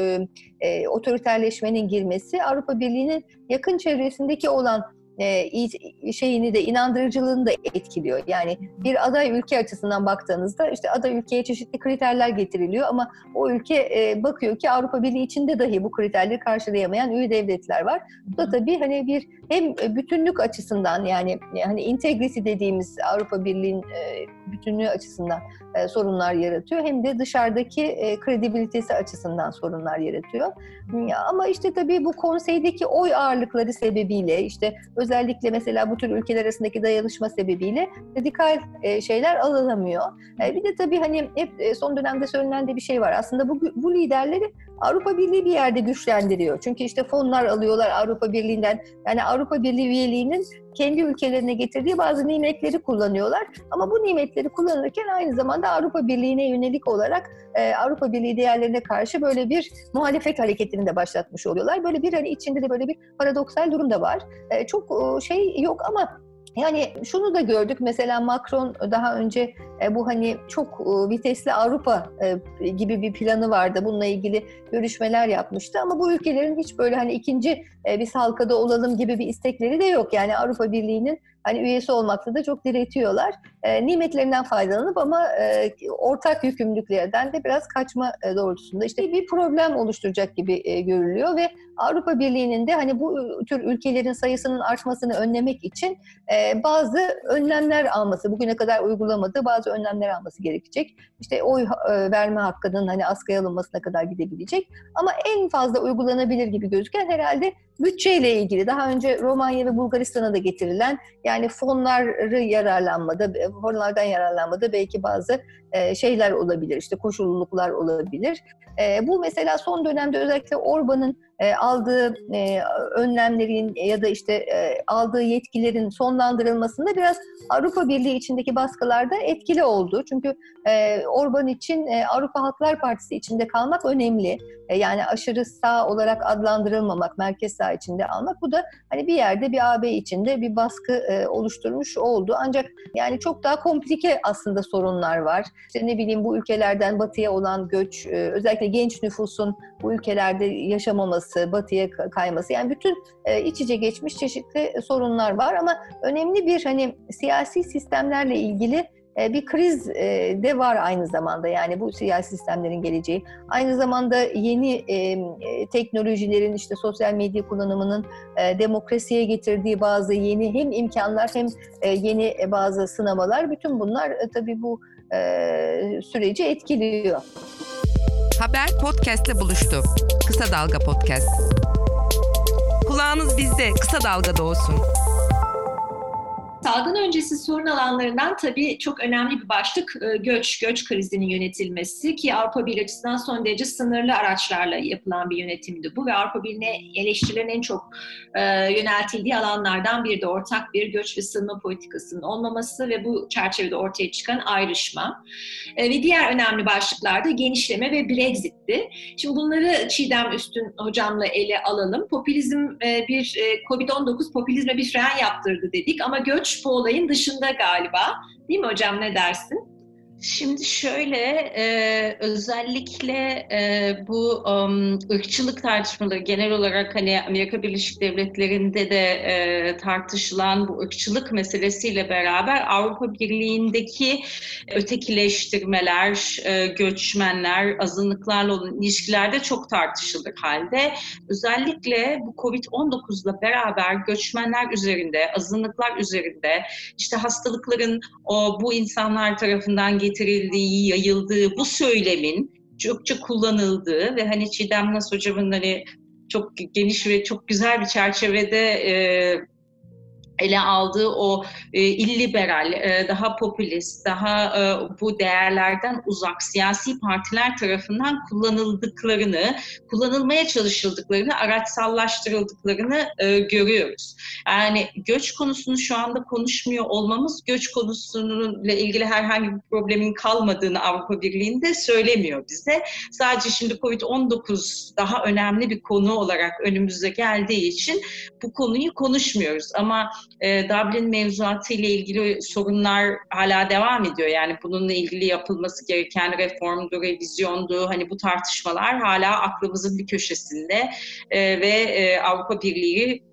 otoriterleşmenin girmesi Avrupa Birliği'nin yakın çevresindeki olan e, şeyini de inandırıcılığını da etkiliyor. Yani bir aday ülke açısından baktığınızda işte aday ülkeye çeşitli kriterler getiriliyor ama o ülke e, bakıyor ki Avrupa Birliği içinde dahi bu kriterleri karşılayamayan üye devletler var. Bu da tabii hani bir hem bütünlük açısından yani hani integrity dediğimiz Avrupa Birliği'nin e, bütünlüğü açısından e, sorunlar yaratıyor. Hem de dışarıdaki e, kredibilitesi açısından sorunlar yaratıyor. Ama işte tabii bu konseydeki oy ağırlıkları sebebiyle işte özellikle mesela bu tür ülkeler arasındaki dayanışma sebebiyle radikal e, şeyler alınamıyor. E, bir de tabii hani hep e, son dönemde söylenen de bir şey var. Aslında bu, bu liderleri Avrupa Birliği bir yerde güçlendiriyor. Çünkü işte fonlar alıyorlar Avrupa Birliği'nden. Yani Avrupa Birliği üyeliğinin kendi ülkelerine getirdiği bazı nimetleri kullanıyorlar. Ama bu nimetleri kullanırken aynı zamanda Avrupa Birliği'ne yönelik olarak e, Avrupa Birliği değerlerine karşı böyle bir muhalefet hareketini de başlatmış oluyorlar. Böyle bir hani içinde de böyle bir paradoksal durum da var. E, çok şey yok ama yani şunu da gördük mesela Macron daha önce bu hani çok e, vitesli Avrupa e, gibi bir planı vardı. Bununla ilgili görüşmeler yapmıştı ama bu ülkelerin hiç böyle hani ikinci bir halkada olalım gibi bir istekleri de yok. Yani Avrupa Birliği'nin hani üyesi olmakta da çok diretiyorlar. E, nimetlerinden faydalanıp ama e, ortak yükümlülüklerden de biraz kaçma e, doğrultusunda işte bir problem oluşturacak gibi e, görülüyor ve Avrupa Birliği'nin de hani bu tür ülkelerin sayısının artmasını önlemek için e, bazı önlemler alması, bugüne kadar uygulamadığı bazı önlemler alması gerekecek. İşte oy e, verme hakkının hani askıya alınmasına kadar gidebilecek. Ama en fazla uygulanabilir gibi gözüken herhalde bütçeyle ilgili daha önce Romanya ve Bulgaristan'a da getirilen yani fonları yararlanmada, fonlardan yararlanmada belki bazı e, şeyler olabilir, işte koşulluluklar olabilir. E, bu mesela son dönemde özellikle Orban'ın e, aldığı önlemlerin ya da işte aldığı yetkilerin sonlandırılmasında biraz Avrupa Birliği içindeki baskılarda etkili oldu. Çünkü Orban için Avrupa Halklar Partisi içinde kalmak önemli. Yani aşırı sağ olarak adlandırılmamak, merkez sağ içinde almak bu da hani bir yerde bir AB içinde bir baskı e, oluşturmuş oldu. Ancak yani çok daha komplike aslında sorunlar var. İşte ne bileyim bu ülkelerden batıya olan göç, e, özellikle genç nüfusun bu ülkelerde yaşamaması, batıya kayması yani bütün e, iç içe geçmiş çeşitli sorunlar var ama önemli bir hani siyasi sistemlerle ilgili bir kriz e, de var aynı zamanda yani bu siyasi sistemlerin geleceği. Aynı zamanda yeni e, teknolojilerin işte sosyal medya kullanımının demokrasiye getirdiği bazı yeni hem imkanlar hem yeni bazı sınamalar bütün bunlar tabii bu süreci etkiliyor. Haber podcastle buluştu. Kısa Dalga Podcast. Kulağınız bizde, kısa dalgada olsun. Salgın öncesi sorun alanlarından tabii çok önemli bir başlık e, göç, göç krizinin yönetilmesi ki Avrupa Birliği açısından son derece sınırlı araçlarla yapılan bir yönetimdi bu ve Avrupa Birliği'ne eleştirilerin en çok e, yöneltildiği alanlardan biri de ortak bir göç ve sığınma politikasının olmaması ve bu çerçevede ortaya çıkan ayrışma. E, ve diğer önemli başlıklar da genişleme ve Brexit'ti. Şimdi bunları Çiğdem Üstün hocamla ele alalım. Popülizm bir e, Covid-19 popülizme bir fren yaptırdı dedik ama göç bu olayın dışında galiba. Değil mi hocam ne dersin? Şimdi şöyle e, özellikle e, bu um, ırkçılık tartışmaları genel olarak hani Amerika Birleşik Devletleri'nde de e, tartışılan bu ırkçılık meselesiyle beraber Avrupa Birliği'ndeki ötekileştirmeler, e, göçmenler, azınlıklarla olan ilişkilerde çok tartışılır halde. Özellikle bu Covid-19'la beraber göçmenler üzerinde, azınlıklar üzerinde işte hastalıkların o bu insanlar tarafından getirildiği, yayıldığı bu söylemin çokça kullanıldığı ve hani Çiğdem Nas hocamın hani çok geniş ve çok güzel bir çerçevede e, ele aldığı o e, illiberal, e, daha popülist, daha e, bu değerlerden uzak siyasi partiler tarafından kullanıldıklarını, kullanılmaya çalışıldıklarını, araçsallaştırıldıklarını e, görüyoruz. Yani göç konusunu şu anda konuşmuyor olmamız göç konusununla ilgili herhangi bir problemin kalmadığını Avrupa Birliği'nde söylemiyor bize. Sadece şimdi Covid-19 daha önemli bir konu olarak önümüze geldiği için bu konuyu konuşmuyoruz. Ama e, Dublin mevzuatı ile ilgili sorunlar hala devam ediyor. Yani bununla ilgili yapılması gereken reformdu, revizyondu. Hani bu tartışmalar hala aklımızın bir köşesinde e, ve e, Avrupa Birliği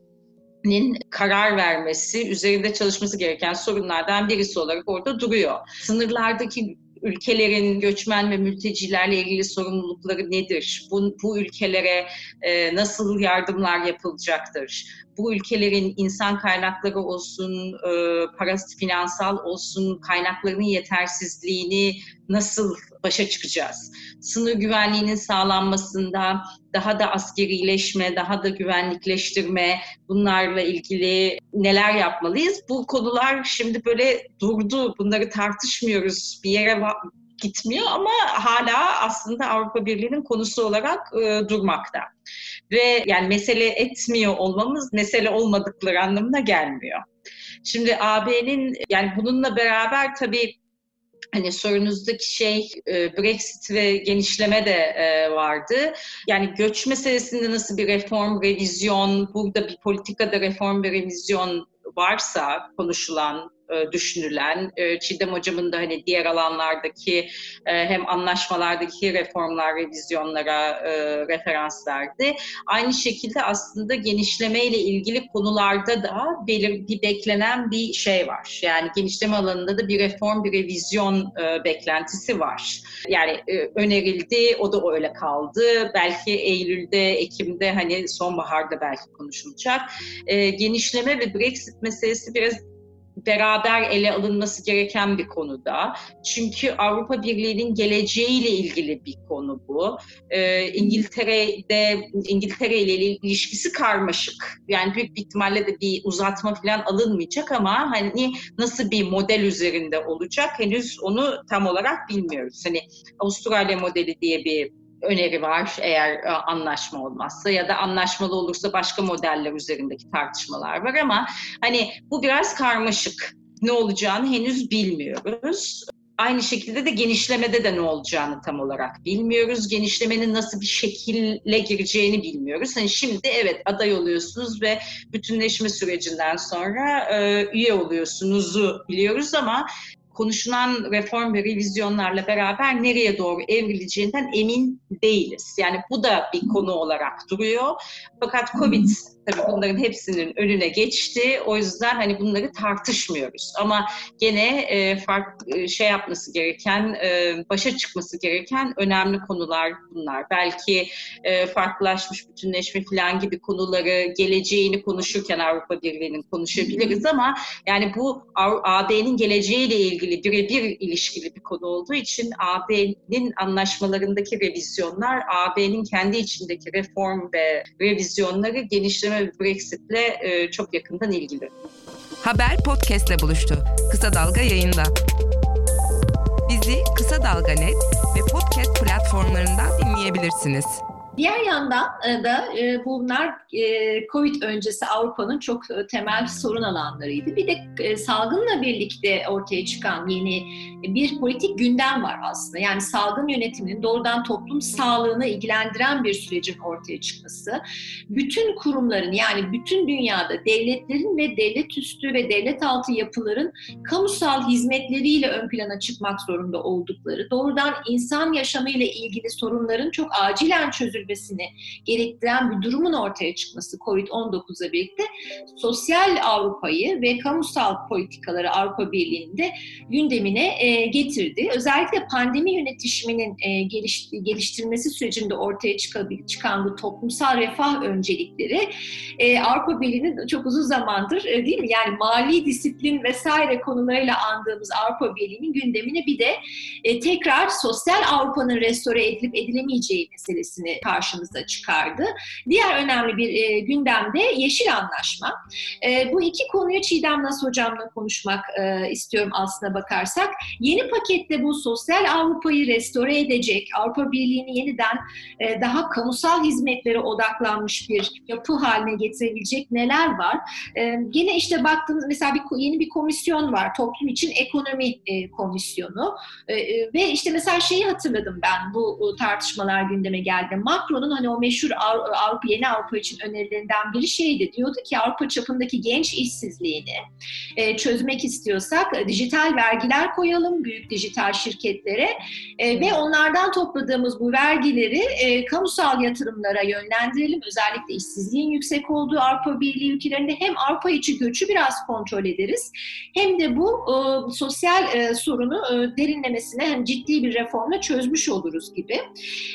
karar vermesi, üzerinde çalışması gereken sorunlardan birisi olarak orada duruyor. Sınırlardaki ülkelerin göçmen ve mültecilerle ilgili sorumlulukları nedir? Bu, bu ülkelere e, nasıl yardımlar yapılacaktır? Bu ülkelerin insan kaynakları olsun, e, parası finansal olsun, kaynaklarının yetersizliğini nasıl başa çıkacağız? Sınır güvenliğinin sağlanmasında daha da askerileşme, daha da güvenlikleştirme, bunlarla ilgili neler yapmalıyız? Bu konular şimdi böyle durdu, bunları tartışmıyoruz, bir yere gitmiyor ama hala aslında Avrupa Birliği'nin konusu olarak e, durmakta. Ve yani mesele etmiyor olmamız mesele olmadıkları anlamına gelmiyor. Şimdi AB'nin yani bununla beraber tabii hani sorunuzdaki şey e, Brexit ve genişleme de e, vardı. Yani göç meselesinde nasıl bir reform, revizyon, burada bir politikada reform ve revizyon varsa konuşulan e, düşünülen, e, Çiğdem Hocam'ın da hani diğer alanlardaki e, hem anlaşmalardaki reformlar, revizyonlara referans verdi. Aynı şekilde aslında genişleme ile ilgili konularda da belir, bir beklenen bir şey var. Yani genişleme alanında da bir reform, bir revizyon beklentisi var. Yani önerildi, o da öyle kaldı. Belki Eylül'de, Ekim'de hani sonbaharda belki konuşulacak. Genişleme ve Brexit meselesi biraz beraber ele alınması gereken bir konuda. Çünkü Avrupa Birliği'nin geleceğiyle ilgili bir konu bu. Ee, İngiltere'de İngiltere ile ilişkisi karmaşık. Yani büyük bir ihtimalle de bir uzatma falan alınmayacak ama hani nasıl bir model üzerinde olacak henüz onu tam olarak bilmiyoruz. Hani Avustralya modeli diye bir öneri var eğer e, anlaşma olmazsa ya da anlaşmalı olursa başka modeller üzerindeki tartışmalar var ama hani bu biraz karmaşık. Ne olacağını henüz bilmiyoruz. Aynı şekilde de genişlemede de ne olacağını tam olarak bilmiyoruz. Genişlemenin nasıl bir şekille gireceğini bilmiyoruz. Hani şimdi evet aday oluyorsunuz ve bütünleşme sürecinden sonra e, üye oluyorsunuzu biliyoruz ama konuşulan reform ve revizyonlarla beraber nereye doğru evrileceğinden emin değiliz. Yani bu da bir konu olarak duruyor. Fakat Covid tabii bunların hepsinin önüne geçti. O yüzden hani bunları tartışmıyoruz. Ama gene e, fark e, şey yapması gereken, e, başa çıkması gereken önemli konular bunlar. Belki e, farklılaşmış bütünleşme falan gibi konuları geleceğini konuşurken Avrupa Birliği'nin konuşabiliriz ama yani bu AB'nin geleceğiyle ilgili birebir ilişkili bir konu olduğu için AB'nin anlaşmalarındaki revizyonlar, AB'nin kendi içindeki reform ve revizyonları genişleme Brexit'le e, çok yakından ilgili. Haber podcast'le buluştu. Kısa Dalga yayında. Bizi Kısa Dalga Net ve podcast platformlarından dinleyebilirsiniz. Diğer yandan e, da e, bunlar e, Covid öncesi Avrupa'nın çok temel sorun alanlarıydı. Bir de salgınla birlikte ortaya çıkan yeni bir politik gündem var aslında. Yani salgın yönetiminin doğrudan toplum sağlığını ilgilendiren bir sürecin ortaya çıkması. Bütün kurumların yani bütün dünyada devletlerin ve devlet üstü ve devlet altı yapıların kamusal hizmetleriyle ön plana çıkmak zorunda oldukları, doğrudan insan yaşamıyla ilgili sorunların çok acilen çözülmesi edilmesini gerektiren bir durumun ortaya çıkması COVID-19'la birlikte sosyal Avrupa'yı ve kamusal politikaları Avrupa Birliği'nde gündemine e, getirdi. Özellikle pandemi yönetişiminin e, geliş, geliştirmesi sürecinde ortaya çıkan bu toplumsal refah öncelikleri e, Avrupa Birliği'nin çok uzun zamandır e, değil mi? Yani mali disiplin vesaire konularıyla andığımız Avrupa Birliği'nin gündemine bir de e, tekrar sosyal Avrupa'nın restore edilip edilemeyeceği meselesini karşımıza çıkardı. Diğer önemli bir e, gündemde Yeşil Anlaşma. E, bu iki konuyu Çiğdem Nas Hocam'la konuşmak e, istiyorum aslına bakarsak. Yeni pakette bu sosyal Avrupa'yı restore edecek, Avrupa Birliği'ni yeniden e, daha kamusal hizmetlere odaklanmış bir yapı haline getirebilecek neler var? E, gene işte baktığımız mesela bir, yeni bir komisyon var, toplum için ekonomi e, komisyonu e, e ve işte mesela şeyi hatırladım ben bu tartışmalar gündeme geldi. Macron'un hani o meşhur Avrupa, yeni Avrupa için önerilerinden biri şeydi. Diyordu ki Avrupa çapındaki genç işsizliğini e, çözmek istiyorsak e, dijital vergiler koyalım büyük dijital şirketlere e, ve onlardan topladığımız bu vergileri e, kamusal yatırımlara yönlendirelim. Özellikle işsizliğin yüksek olduğu Avrupa Birliği ülkelerinde hem Avrupa içi göçü biraz kontrol ederiz hem de bu e, sosyal e, sorunu e, derinlemesine hem ciddi bir reformla çözmüş oluruz gibi.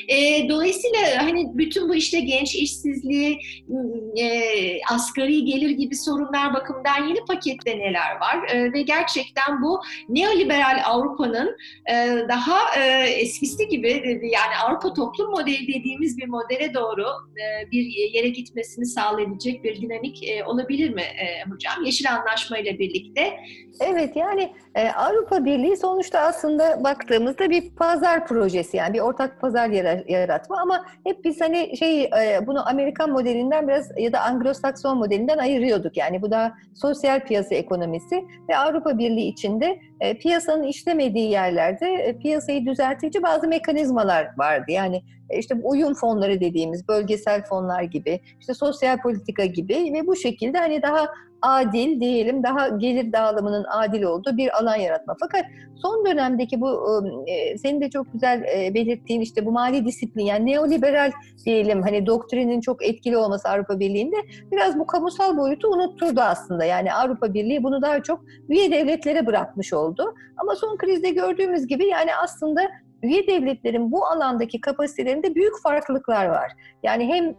E, dolayısıyla hani bütün bu işte genç işsizliği, e, asgari gelir gibi sorunlar bakımından yeni pakette neler var e, ve gerçekten bu neoliberal Avrupa'nın e, daha e, eskisi gibi yani Avrupa toplum modeli dediğimiz bir modele doğru e, bir yere gitmesini sağlayabilecek bir dinamik e, olabilir mi e, hocam? Yeşil Anlaşma ile birlikte. Evet yani e, Avrupa Birliği sonuçta aslında baktığımızda bir pazar projesi yani bir ortak pazar yaratma ama hep biz hani şey e, bunu Amerikan modelinden biraz ya da Anglo-Sakson modelinden ayırıyorduk. Yani bu da sosyal piyasa ekonomisi ve Avrupa Birliği içinde e, piyasanın işlemediği yerlerde e, piyasayı düzeltici bazı mekanizmalar vardı. Yani işte uyum fonları dediğimiz bölgesel fonlar gibi, işte sosyal politika gibi ve bu şekilde hani daha adil diyelim, daha gelir dağılımının adil olduğu bir alan yaratma. Fakat son dönemdeki bu e, senin de çok güzel e, belirttiğin işte bu mali disiplin yani neoliberal diyelim hani doktrinin çok etkili olması Avrupa Birliği'nde biraz bu kamusal boyutu unutturdu aslında. Yani Avrupa Birliği bunu daha çok üye devletlere bırakmış oldu. Ama son krizde gördüğümüz gibi yani aslında üye devletlerin bu alandaki kapasitelerinde büyük farklılıklar var. Yani hem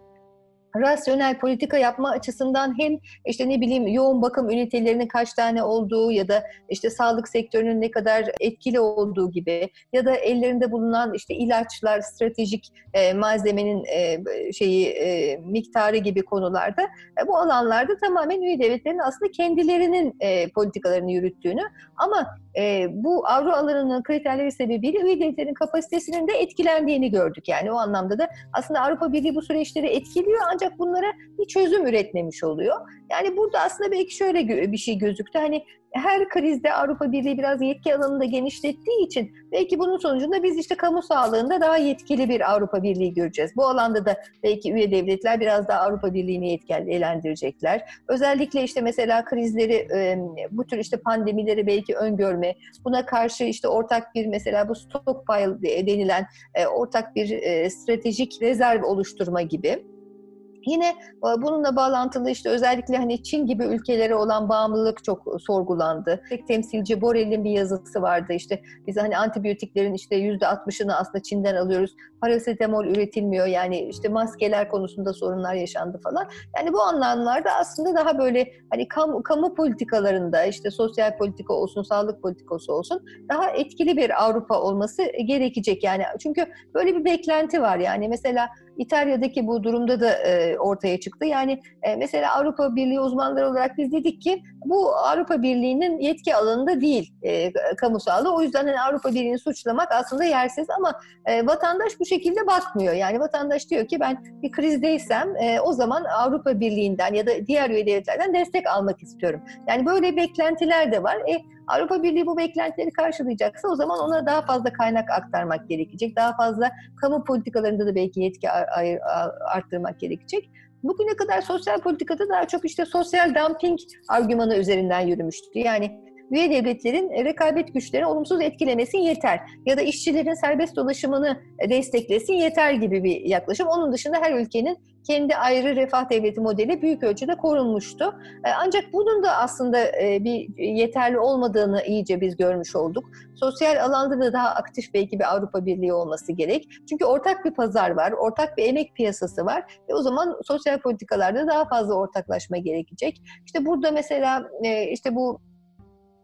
rasyonel politika yapma açısından hem işte ne bileyim yoğun bakım ünitelerinin kaç tane olduğu ya da işte sağlık sektörünün ne kadar etkili olduğu gibi ya da ellerinde bulunan işte ilaçlar, stratejik e, malzemenin e, şeyi e, miktarı gibi konularda e, bu alanlarda tamamen üye devletlerin aslında kendilerinin e, politikalarını yürüttüğünü ama e, bu avro alanının kriterleri sebebiyle üye devletlerin kapasitesinin de etkilendiğini gördük. Yani o anlamda da aslında Avrupa Birliği bu süreçleri etkiliyor ancak bunlara bir çözüm üretmemiş oluyor. Yani burada aslında belki şöyle bir şey gözüktü. Hani her krizde Avrupa Birliği biraz yetki alanını da genişlettiği için belki bunun sonucunda biz işte kamu sağlığında daha yetkili bir Avrupa Birliği göreceğiz. Bu alanda da belki üye devletler biraz daha Avrupa Birliği'ni yetkilendirecekler. Özellikle işte mesela krizleri, bu tür işte pandemileri belki öngörme, buna karşı işte ortak bir mesela bu stockpile denilen ortak bir stratejik rezerv oluşturma gibi Yine e, bununla bağlantılı işte özellikle hani Çin gibi ülkelere olan bağımlılık çok sorgulandı. Tek temsilci Borrell'in bir yazısı vardı işte biz hani antibiyotiklerin işte yüzde altmışını aslında Çin'den alıyoruz. Parasetamol üretilmiyor yani işte maskeler konusunda sorunlar yaşandı falan. Yani bu anlamlarda aslında daha böyle hani kamu, kamu politikalarında işte sosyal politika olsun, sağlık politikası olsun daha etkili bir Avrupa olması gerekecek yani. Çünkü böyle bir beklenti var yani mesela İtalya'daki bu durumda da e, ortaya çıktı. Yani e, mesela Avrupa Birliği uzmanları olarak biz dedik ki bu Avrupa Birliği'nin yetki alanında değil e, kamu sağlığı. O yüzden hani Avrupa Birliği'ni suçlamak aslında yersiz ama e, vatandaş bu şekilde bakmıyor. Yani vatandaş diyor ki ben bir krizdeysem e, o zaman Avrupa Birliği'nden ya da diğer üye devletlerden destek almak istiyorum. Yani böyle beklentiler de var. E, Avrupa Birliği bu beklentileri karşılayacaksa o zaman ona daha fazla kaynak aktarmak gerekecek. Daha fazla kamu politikalarında da belki yetki arttırmak gerekecek. Bugüne kadar sosyal politikada daha çok işte sosyal dumping argümanı üzerinden yürümüştü. Yani üye devletlerin rekabet güçlerini olumsuz etkilemesin yeter. Ya da işçilerin serbest dolaşımını desteklesin yeter gibi bir yaklaşım. Onun dışında her ülkenin kendi ayrı refah devleti modeli büyük ölçüde korunmuştu. E, ancak bunun da aslında e, bir yeterli olmadığını iyice biz görmüş olduk. Sosyal alanda da daha aktif belki bir Avrupa Birliği olması gerek. Çünkü ortak bir pazar var, ortak bir emek piyasası var ve o zaman sosyal politikalarda daha fazla ortaklaşma gerekecek. İşte burada mesela e, işte bu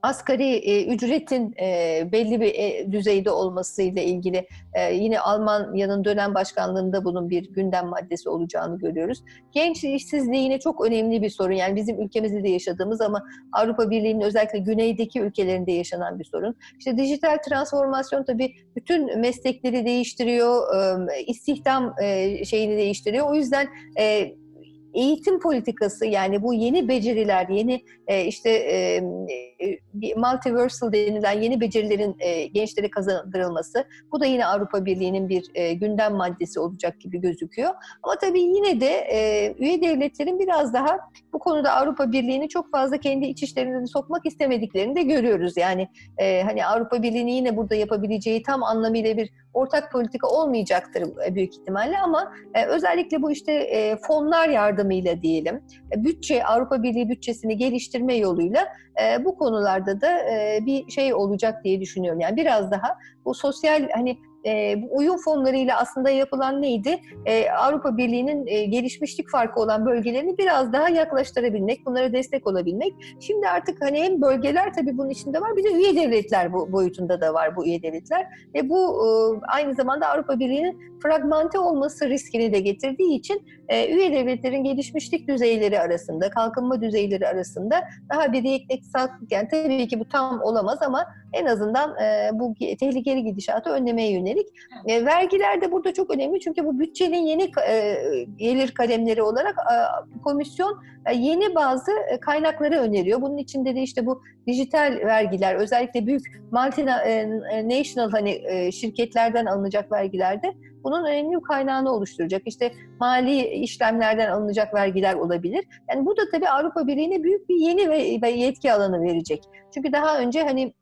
asgari e, ücretin e, belli bir e, düzeyde olmasıyla ilgili e, yine Almanya'nın dönem başkanlığında bunun bir gündem maddesi olacağını görüyoruz. Genç işsizliği yine çok önemli bir sorun. Yani bizim ülkemizde de yaşadığımız ama Avrupa Birliği'nin özellikle güneydeki ülkelerinde yaşanan bir sorun. İşte dijital transformasyon tabii bütün meslekleri değiştiriyor, e, istihdam e, şeyini değiştiriyor. O yüzden e, eğitim politikası yani bu yeni beceriler, yeni e, işte e, e, multiversal denilen yeni becerilerin e, gençlere kazandırılması bu da yine Avrupa Birliği'nin bir e, gündem maddesi olacak gibi gözüküyor. Ama tabii yine de e, üye devletlerin biraz daha konuda Avrupa Birliği'ni çok fazla kendi iç işlerine sokmak istemediklerini de görüyoruz. Yani e, hani Avrupa Birliği'nin yine burada yapabileceği tam anlamıyla bir ortak politika olmayacaktır e, büyük ihtimalle ama e, özellikle bu işte e, fonlar yardımıyla diyelim, e, bütçe Avrupa Birliği bütçesini geliştirme yoluyla e, bu konularda da e, bir şey olacak diye düşünüyorum. Yani biraz daha bu sosyal hani e, bu uyum fonlarıyla aslında yapılan neydi? E, Avrupa Birliği'nin e, gelişmişlik farkı olan bölgelerini biraz daha yaklaştırabilmek, bunlara destek olabilmek. Şimdi artık hani hem bölgeler tabii bunun içinde var, bir de üye devletler bu boyutunda da var bu üye devletler. Ve bu e, aynı zamanda Avrupa Birliği'nin fragmente olması riskini de getirdiği için e, üye devletlerin gelişmişlik düzeyleri arasında, kalkınma düzeyleri arasında daha bir yekneksaklık, yani tabii ki bu tam olamaz ama en azından e, bu tehlikeli gidişatı önlemeye yönelik. E, vergiler de burada çok önemli çünkü bu bütçenin yeni e, gelir kalemleri olarak e, komisyon e, yeni bazı e, kaynakları öneriyor. Bunun içinde de işte bu dijital vergiler, özellikle büyük multinational e, hani e, şirketlerden alınacak vergilerde bunun önemli bir kaynağını oluşturacak. İşte mali işlemlerden alınacak vergiler olabilir. Yani bu da tabii Avrupa Birliği'ne büyük bir yeni ve yetki alanı verecek. Çünkü daha önce hani e,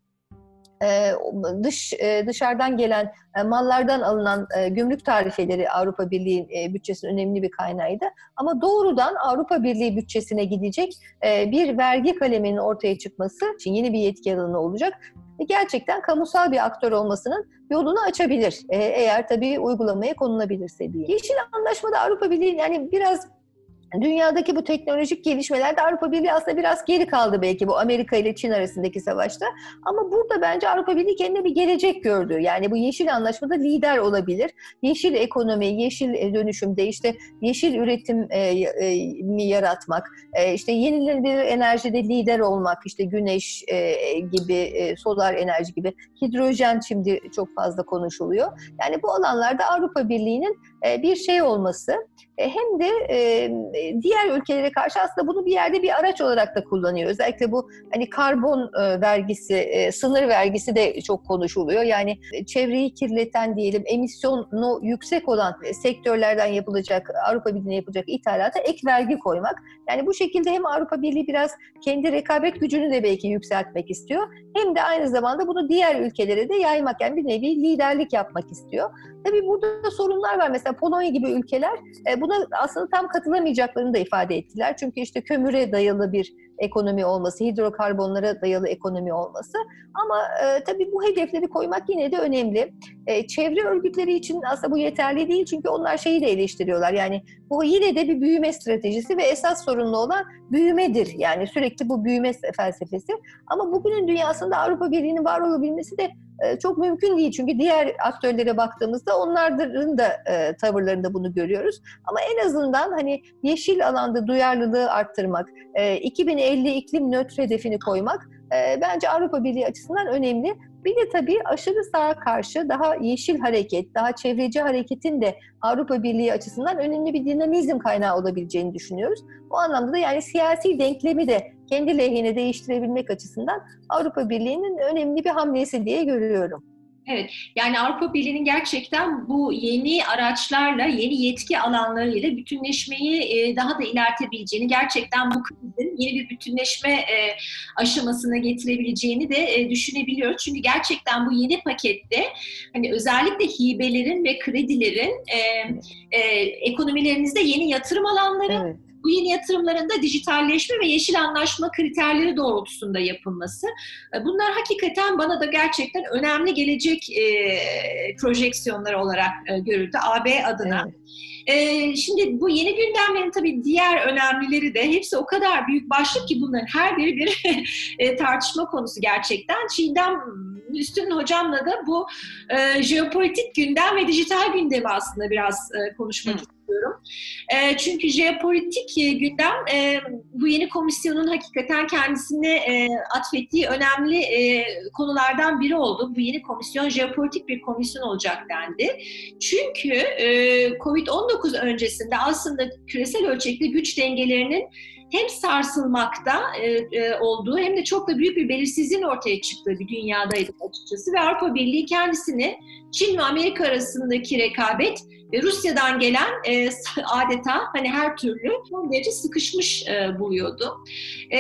dış e, dışarıdan gelen e, mallardan alınan gümrük tarifeleri Avrupa Birliği bütçesinin önemli bir kaynağıydı. Ama doğrudan Avrupa Birliği bütçesine gidecek bir vergi kaleminin ortaya çıkması için yeni bir yetki alanı olacak. Gerçekten kamusal bir aktör olmasının yolunu açabilir. Eğer tabii uygulamaya konulabilirse diye. Yeşil Anlaşma'da Avrupa Birliği yani biraz dünyadaki bu teknolojik gelişmelerde Avrupa Birliği aslında biraz geri kaldı belki bu Amerika ile Çin arasındaki savaşta. Ama burada bence Avrupa Birliği kendine bir gelecek gördü. Yani bu yeşil anlaşmada lider olabilir. Yeşil ekonomi, yeşil e, dönüşümde işte yeşil üretim e, e, yaratmak, e, işte yenilenebilir enerjide lider olmak, işte güneş gibi, solar enerji gibi, hidrojen şimdi çok fazla konuşuluyor. Yani bu alanlarda Avrupa Birliği'nin bir şey olması hem de e, diğer ülkelere karşı aslında bunu bir yerde bir araç olarak da kullanıyor. Özellikle bu hani karbon vergisi, sınır vergisi de çok konuşuluyor. Yani çevreyi kirleten diyelim emisyonu yüksek olan sektörlerden yapılacak, Avrupa Birliği'ne yapılacak ithalata ek vergi koymak. Yani bu şekilde hem Avrupa Birliği biraz kendi rekabet gücünü de belki yükseltmek istiyor. Hem de aynı zamanda bunu diğer ülkelere de yaymak yani bir nevi liderlik yapmak istiyor. Tabii burada da sorunlar var. Mesela Polonya gibi ülkeler e, buna aslında tam katılamayacaklarını da ifade ettiler. Çünkü işte kömüre dayalı bir ekonomi olması, hidrokarbonlara dayalı ekonomi olması. Ama e, tabii bu hedefleri koymak yine de önemli. E, çevre örgütleri için aslında bu yeterli değil çünkü onlar şeyi de eleştiriyorlar. Yani bu yine de bir büyüme stratejisi ve esas sorunlu olan büyümedir. Yani sürekli bu büyüme felsefesi. Ama bugünün dünyasında Avrupa Birliği'nin var olabilmesi de çok mümkün değil. Çünkü diğer aktörlere baktığımızda onların da e, tavırlarında bunu görüyoruz. Ama en azından hani yeşil alanda duyarlılığı arttırmak, e, 2050 iklim nötr hedefini koymak e, bence Avrupa Birliği açısından önemli. Bir de tabii aşırı sağa karşı daha yeşil hareket, daha çevreci hareketin de Avrupa Birliği açısından önemli bir dinamizm kaynağı olabileceğini düşünüyoruz. Bu anlamda da yani siyasi denklemi de kendi lehine değiştirebilmek açısından Avrupa Birliği'nin önemli bir hamlesi diye görüyorum. Evet, yani Avrupa Birliği'nin gerçekten bu yeni araçlarla, yeni yetki alanlarıyla bütünleşmeyi e, daha da ilerletebileceğini, gerçekten bu krizin yeni bir bütünleşme e, aşamasına getirebileceğini de e, düşünebiliyoruz. Çünkü gerçekten bu yeni pakette hani özellikle hibelerin ve kredilerin ekonomilerinizde yeni yatırım alanları, evet bu yeni yatırımların da dijitalleşme ve yeşil anlaşma kriterleri doğrultusunda yapılması. E, bunlar hakikaten bana da gerçekten önemli gelecek e, projeksiyonları olarak e, görüldü AB adına. Evet. Ee, şimdi bu yeni gündemlerin tabii diğer önemlileri de hepsi o kadar büyük başlık ki bunların her biri bir e, tartışma konusu gerçekten. Çiğdem Üstün hocamla da bu e, jeopolitik gündem ve dijital gündemi aslında biraz e, konuşmak Hı. İstiyorum. E, çünkü jeopolitik e, gündem e, bu yeni komisyonun hakikaten kendisine e, atfettiği önemli e, konulardan biri oldu. Bu yeni komisyon jeopolitik bir komisyon olacak dendi. Çünkü e, Covid-19 öncesinde aslında küresel ölçekli güç dengelerinin hem sarsılmakta e, e, olduğu hem de çok da büyük bir belirsizliğin ortaya çıktığı bir dünyadaydı açıkçası ve Avrupa Birliği kendisini Çin ve Amerika arasındaki rekabet ve Rusya'dan gelen e, adeta hani her türlü son derece sıkışmış e, buluyordu. E,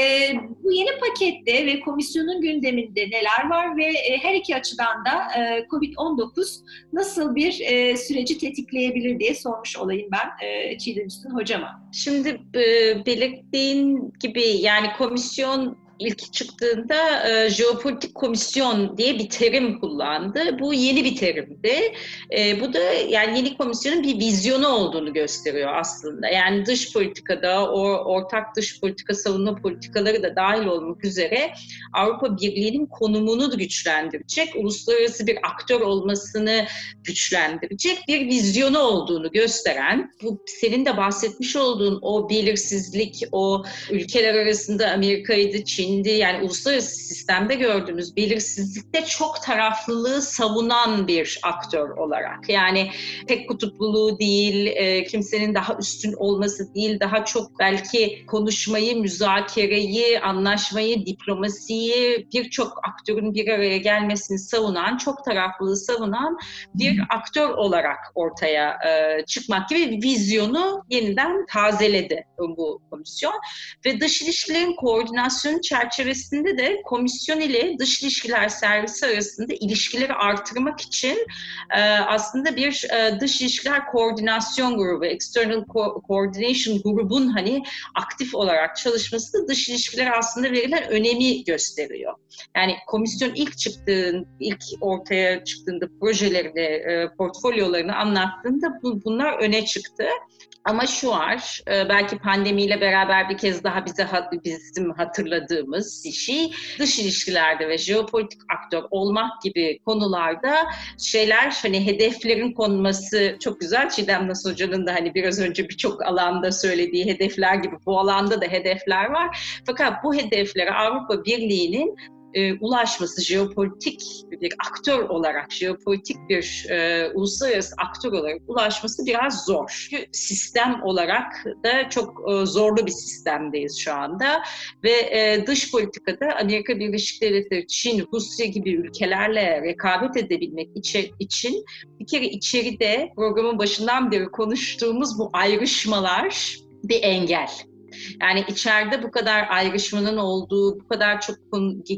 bu yeni pakette ve komisyonun gündeminde neler var ve e, her iki açıdan da e, COVID-19 nasıl bir e, süreci tetikleyebilir diye sormuş olayım ben e, Çiğdem Üstün hocama. Şimdi e, belirttiğin gibi yani komisyon ilk çıktığında e, jeopolitik komisyon diye bir terim kullandı. Bu yeni bir terimdi. E, bu da yani yeni komisyonun bir vizyonu olduğunu gösteriyor aslında. Yani dış politikada, o ortak dış politika, savunma politikaları da dahil olmak üzere Avrupa Birliği'nin konumunu güçlendirecek, uluslararası bir aktör olmasını güçlendirecek bir vizyonu olduğunu gösteren, bu senin de bahsetmiş olduğun o belirsizlik, o ülkeler arasında Amerika'ydı, Çin, Şimdi yani uluslararası sistemde gördüğümüz belirsizlikte çok taraflılığı savunan bir aktör olarak. Yani tek kutupluluğu değil, e, kimsenin daha üstün olması değil, daha çok belki konuşmayı, müzakereyi, anlaşmayı, diplomasiyi birçok aktörün bir araya gelmesini savunan, çok taraflılığı savunan bir aktör olarak ortaya e, çıkmak gibi vizyonu yeniden tazeledi bu komisyon ve dış ilişkilerin koordinasyonu çerçevesinde de komisyon ile dış ilişkiler servisi arasında ilişkileri artırmak için e, aslında bir e, dış ilişkiler koordinasyon grubu, external Co- coordination grubun hani aktif olarak çalışması da dış ilişkiler aslında verilen önemi gösteriyor. Yani komisyon ilk çıktığın, ilk ortaya çıktığında projelerini, e, portfolyolarını anlattığında bu, bunlar öne çıktı. Ama şu var, e, belki pandemiyle beraber bir kez daha bize bizim hatırladığımız bir şey, dış ilişkilerde ve jeopolitik aktör olmak gibi konularda şeyler, hani hedeflerin konması çok güzel. Çiğdem Nas Hoca'nın da hani biraz önce birçok alanda söylediği hedefler gibi bu alanda da hedefler var. Fakat bu hedeflere Avrupa Birliği'nin e, ulaşması jeopolitik bir aktör olarak, jeopolitik bir e, uluslararası aktör olarak ulaşması biraz zor. Çünkü sistem olarak da çok e, zorlu bir sistemdeyiz şu anda ve e, dış politikada Amerika Birleşik Devletleri, Çin, Rusya gibi ülkelerle rekabet edebilmek için, için bir kere içeride programın başından beri konuştuğumuz bu ayrışmalar bir engel. Yani içeride bu kadar ayrışmanın olduğu, bu kadar çok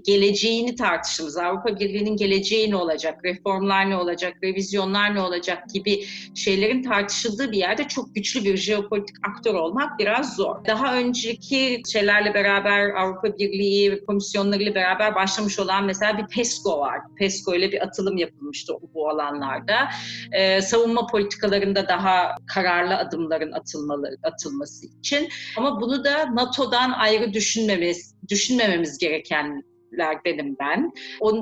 geleceğini tartıştığımız, Avrupa Birliği'nin geleceği ne olacak, reformlar ne olacak, revizyonlar ne olacak gibi şeylerin tartışıldığı bir yerde çok güçlü bir jeopolitik aktör olmak biraz zor. Daha önceki şeylerle beraber Avrupa Birliği komisyonlarıyla beraber başlamış olan mesela bir PESCO var. PESCO ile bir atılım yapılmıştı bu alanlarda. Ee, savunma politikalarında daha kararlı adımların atılmalı, atılması için. Ama bunu da NATO'dan ayrı düşünmemiz, düşünmememiz gereken lerdenim ben.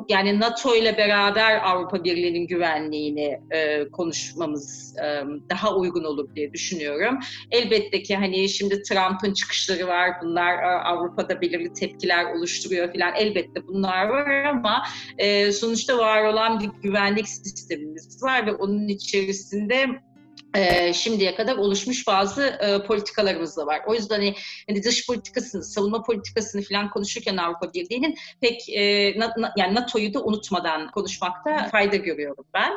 Yani NATO ile beraber Avrupa Birliği'nin güvenliğini e, konuşmamız e, daha uygun olur diye düşünüyorum. Elbette ki hani şimdi Trump'ın çıkışları var. Bunlar e, Avrupa'da belirli tepkiler oluşturuyor filan. Elbette bunlar var ama e, sonuçta var olan bir güvenlik sistemimiz var ve onun içerisinde e, şimdiye kadar oluşmuş bazı e, politikalarımız da var. O yüzden hani, hani dış politikasını, savunma politikasını falan konuşurken Avrupa Birliği'nin pek e, na, na, yani NATO'yu da unutmadan konuşmakta fayda görüyorum ben.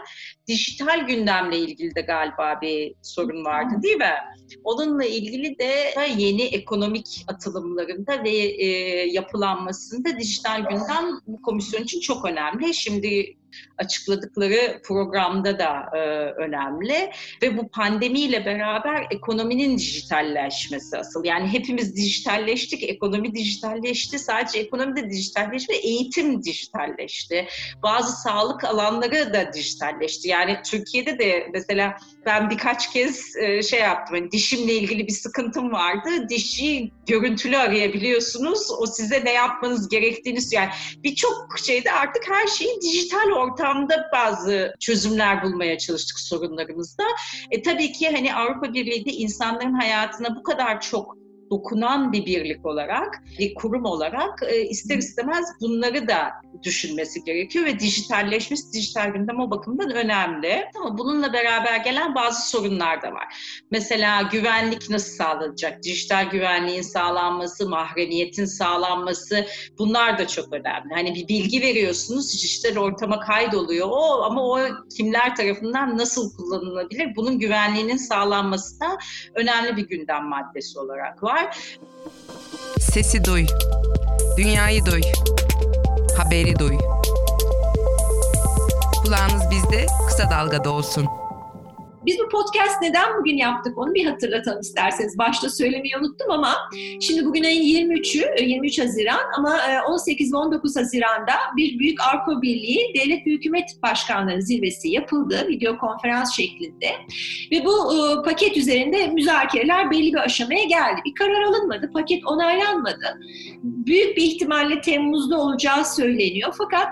Dijital gündemle ilgili de galiba bir sorun vardı değil mi? Onunla ilgili de yeni ekonomik atılımlarında ve e, yapılanmasında dijital gündem bu komisyon için çok önemli. Şimdi açıkladıkları programda da e, önemli ve bu pandemiyle beraber ekonominin dijitalleşmesi asıl. Yani hepimiz dijitalleştik, ekonomi dijitalleşti. Sadece ekonomi de dijitalleşti, eğitim dijitalleşti. Bazı sağlık alanları da dijitalleşti. Yani Türkiye'de de mesela ben birkaç kez e, şey yaptım. Hani dişimle ilgili bir sıkıntım vardı. Dişi görüntülü arayabiliyorsunuz. O size ne yapmanız gerektiğini yani birçok şeyde artık her şeyi dijital ortamda bazı çözümler bulmaya çalıştık sorunlarımızda. E tabii ki hani Avrupa Birliği de insanların hayatına bu kadar çok dokunan bir birlik olarak, bir kurum olarak e, ister istemez bunları da düşünmesi gerekiyor ve dijitalleşmesi, dijital gündem o bakımdan önemli. Ama bununla beraber gelen bazı sorunlar da var. Mesela güvenlik nasıl sağlanacak? Dijital güvenliğin sağlanması, mahremiyetin sağlanması bunlar da çok önemli. Hani bir bilgi veriyorsunuz, dijital ortama kaydoluyor o ama o kimler tarafından nasıl kullanılabilir? Bunun güvenliğinin sağlanması da önemli bir gündem maddesi olarak var var. Sesi duy. Dünyayı duy. Haberi duy. Kulağınız bizde, kısa dalgada olsun. Biz bu podcast neden bugün yaptık onu bir hatırlatalım isterseniz. Başta söylemeyi unuttum ama şimdi bugün ayın 23'ü, 23 e, Haziran ama 18 e, ve 19 Haziran'da bir Büyük Avrupa Birliği Devlet ve Hükümet Başkanları Zirvesi yapıldı video konferans şeklinde. Ve bu e, paket üzerinde müzakereler belli bir aşamaya geldi. Bir karar alınmadı, paket onaylanmadı. Büyük bir ihtimalle Temmuz'da olacağı söyleniyor. Fakat